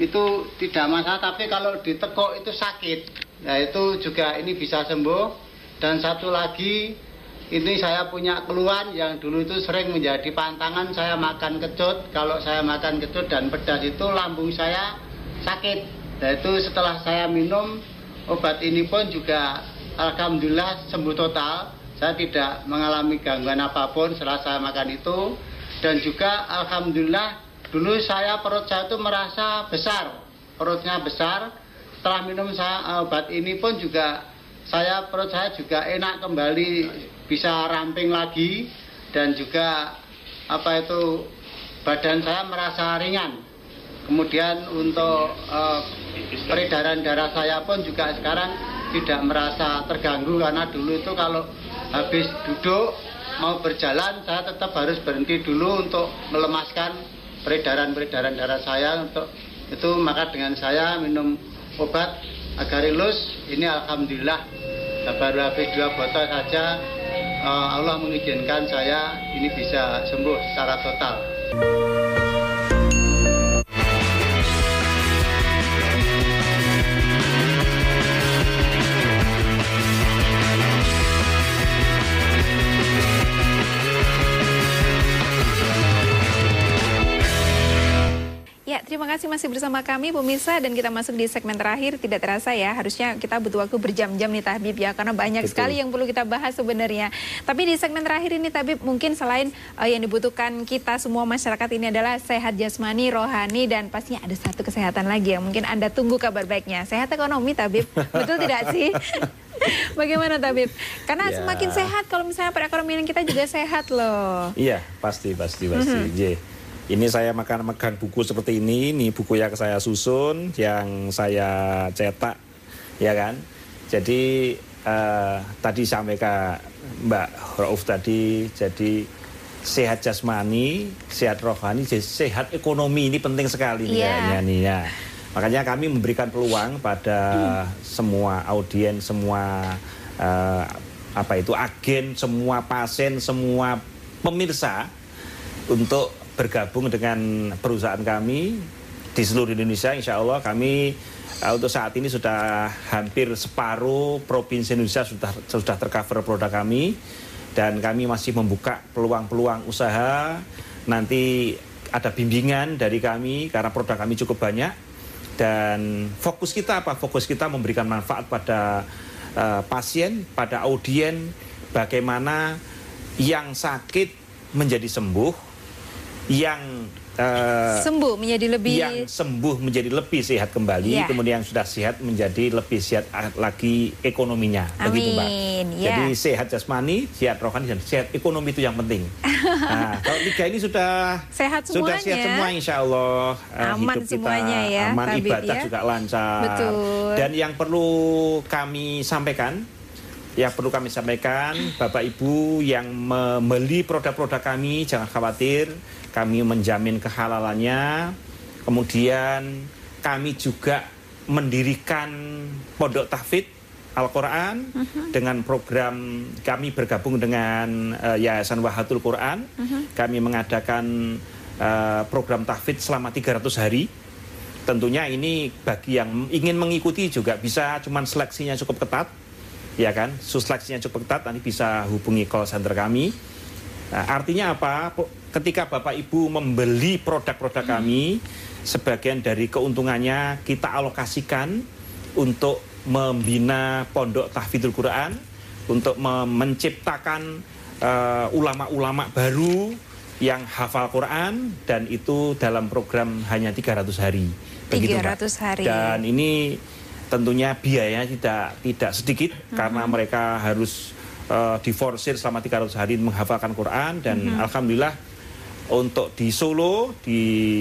itu tidak masalah, tapi kalau ditekuk itu sakit. Nah itu juga ini bisa sembuh. Dan satu lagi ini saya punya keluhan yang dulu itu sering menjadi pantangan saya makan kecut. Kalau saya makan kecut dan pedas itu lambung saya sakit. Nah itu setelah saya minum obat ini pun juga alhamdulillah sembuh total. Saya tidak mengalami gangguan apa pun setelah saya makan itu. Dan juga alhamdulillah dulu saya perut saya itu merasa besar. Perutnya besar. Setelah minum saya, obat ini pun juga saya perut saya juga enak kembali bisa ramping lagi dan juga apa itu badan saya merasa ringan. Kemudian untuk eh, peredaran darah saya pun juga sekarang tidak merasa terganggu karena dulu itu kalau habis duduk mau berjalan saya tetap harus berhenti dulu untuk melemaskan peredaran-peredaran darah saya untuk itu. Maka dengan saya minum obat Agarilus ini alhamdulillah. Baru habis dua botol saja Allah mengizinkan saya ini bisa sembuh secara total. Terima kasih masih bersama kami pemirsa dan kita masuk di segmen terakhir. Tidak terasa ya, harusnya kita butuh waktu berjam-jam nih Tabib ya, karena banyak Betul. sekali yang perlu kita bahas sebenarnya. Tapi di segmen terakhir ini Tabib mungkin selain eh, yang dibutuhkan kita semua masyarakat ini adalah sehat jasmani, rohani dan pastinya ada satu kesehatan lagi yang mungkin Anda tunggu kabar baiknya. Sehat ekonomi Tabib, [LAUGHS] betul tidak sih? [LAUGHS] Bagaimana Tabib? Karena Ya. semakin sehat kalau misalnya perekonomian kita juga sehat loh. Iya, pasti, pasti, pasti. Mhm. Ye. Ini saya makan megang buku seperti ini. Ini buku yang saya susun, yang saya cetak, ya kan. Jadi eh, tadi sampaikan Mbak Rauf tadi, jadi sehat jasmani, sehat rohani, sehat ekonomi ini penting sekali nih Iya. kayaknya nih ya. Makanya kami memberikan peluang pada semua audiens, semua eh, apa itu agen, semua pasien, semua pemirsa untuk bergabung dengan perusahaan kami di seluruh Indonesia. Insya Allah kami eh, untuk saat ini sudah hampir separuh provinsi Indonesia sudah sudah tercover produk kami dan kami masih membuka peluang-peluang usaha. Nanti ada bimbingan dari kami karena produk kami cukup banyak dan fokus kita apa? Fokus kita memberikan manfaat pada eh, pasien, pada audien, bagaimana yang sakit menjadi sembuh, yang eh, Sembuh menjadi lebih yang sembuh menjadi lebih sehat kembali, Iya. kemudian yang sudah sehat menjadi lebih sehat lagi ekonominya, begitu mbak. Amin, ya. Jadi sehat jasmani, sehat rohani dan sehat ekonomi itu yang penting. [LAUGHS] nah, kalau tiga ini sudah Sehat sudah sehat semuanya. semua, insya Allah eh, Aman hidup kita semuanya ya, aman, Tabib ibadah ya. juga lancar. Betul. Dan yang perlu kami sampaikan yang perlu kami sampaikan, Bapak Ibu yang membeli produk-produk kami, jangan khawatir, kami menjamin kehalalannya. Kemudian kami juga mendirikan pondok tahfidz Al-Quran dengan program kami bergabung dengan eh, Yayasan Wahatul Quran. Kami mengadakan eh, program tahfidz selama 300 hari. Tentunya ini bagi yang ingin mengikuti juga bisa, cuman seleksinya cukup ketat ya kan? Seleksinya cukup ketat nanti bisa hubungi call center kami. Nah, artinya apa? Ketika bapak ibu membeli produk-produk kami sebagian dari keuntungannya kita alokasikan untuk membina pondok tahfidzul Quran untuk me- menciptakan eh, ulama-ulama baru yang hafal Quran dan itu dalam program hanya 300 hari. Begitu, Mbak. 300 hari. dan ini tentunya biayanya tidak tidak sedikit karena mereka harus eh, diforsir selama 300 hari menghafalkan Quran dan Mhm. alhamdulillah untuk di Solo di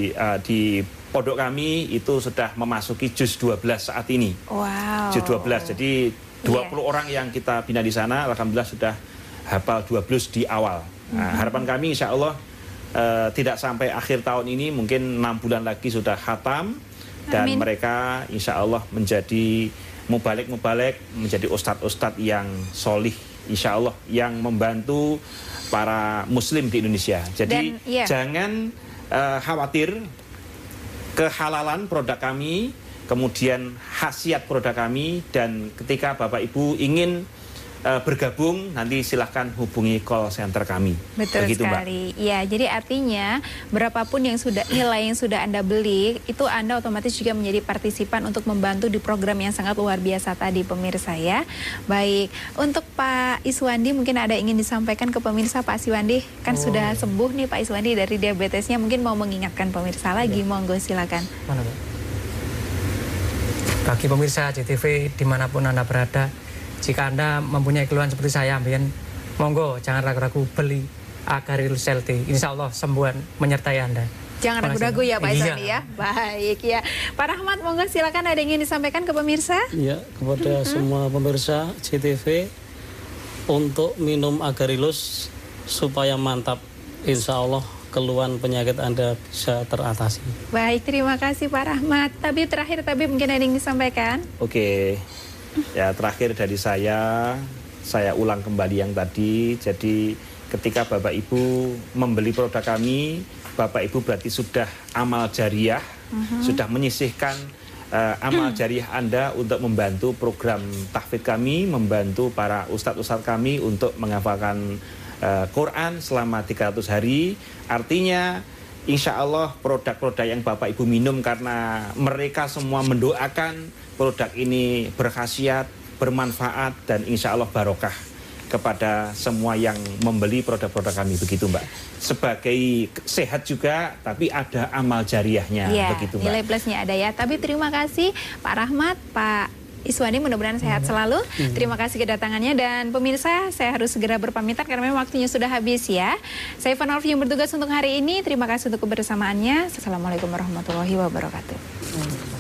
eh, di pondok kami itu sudah memasuki juz 12 saat ini. Wow. Juz 12. Jadi 20 orang yang kita bina di sana alhamdulillah sudah hafal 12 di awal. Nah, Mhm. harapan kami insya Allah eh, tidak sampai akhir tahun ini mungkin enam bulan lagi sudah khatam dan Amin. mereka insya Allah menjadi mubalik-mubalik menjadi ustadz-ustadz yang solih insya Allah yang membantu para muslim di Indonesia. Jadi Dan, iya. jangan eh, khawatir kehalalan produk kami, kemudian khasiat produk kami dan ketika Bapak Ibu ingin eh, bergabung nanti silahkan hubungi call center kami. Betul Begitu, Mbak. sekali. Iya, jadi artinya berapapun yang sudah nilai yang sudah Anda beli, itu Anda otomatis juga menjadi partisipan untuk membantu di program yang sangat luar biasa tadi pemirsa ya. Baik, untuk Pak Iswandi mungkin ada ingin disampaikan ke pemirsa Pak Iswandi, kan Oh. sudah sembuh nih Pak Iswandi dari diabetesnya, mungkin mau mengingatkan pemirsa lagi, Ya. monggo silakan. Mana, Mbak? Bagi pemirsa JTV di mana pun Anda berada, jika Anda mempunyai keluhan seperti saya, Mbien, monggo jangan ragu-ragu beli Agaril Selti. Insya Allah sembuhan menyertai Anda. Jangan ragu-ragu ya Pak Iya. Iswandi ya. Baik ya. Pak Rahmat monggo silakan ada yang ingin disampaikan ke pemirsa? Ya, kepada semua pemirsa CTV untuk minum agarilus supaya mantap. Insya Allah keluhan penyakit Anda bisa teratasi. Baik, terima kasih Pak Rahmat. Tabib terakhir, Tabib mungkin ada yang disampaikan? Oke, ya terakhir dari saya, saya ulang kembali yang tadi. Jadi ketika Bapak Ibu membeli produk kami, Bapak Ibu berarti sudah amal jariah, Mhm. sudah menyisihkan eh, amal [CLEARS THROAT] jariah Anda untuk membantu program tahfidz kami, membantu para ustadz-ustadz kami untuk menghafalkan eh, Quran selama 300 hari. Artinya insya Allah produk-produk yang Bapak Ibu minum karena mereka semua mendoakan produk ini berkhasiat, bermanfaat dan insya Allah barokah kepada semua yang membeli produk-produk kami begitu Mbak. Sebagai sehat juga tapi ada amal jariahnya Iya, begitu Mbak. nilai plusnya ada ya. Tapi terima kasih Pak Rahmat, Pak Iswani mudah-mudahan sehat selalu. Terima kasih kedatangannya dan pemirsa saya harus segera berpamitan karena memang waktunya sudah habis ya. Saya Vanolfi yang bertugas untuk hari ini. Terima kasih untuk kebersamaannya. Assalamualaikum warahmatullahi wabarakatuh.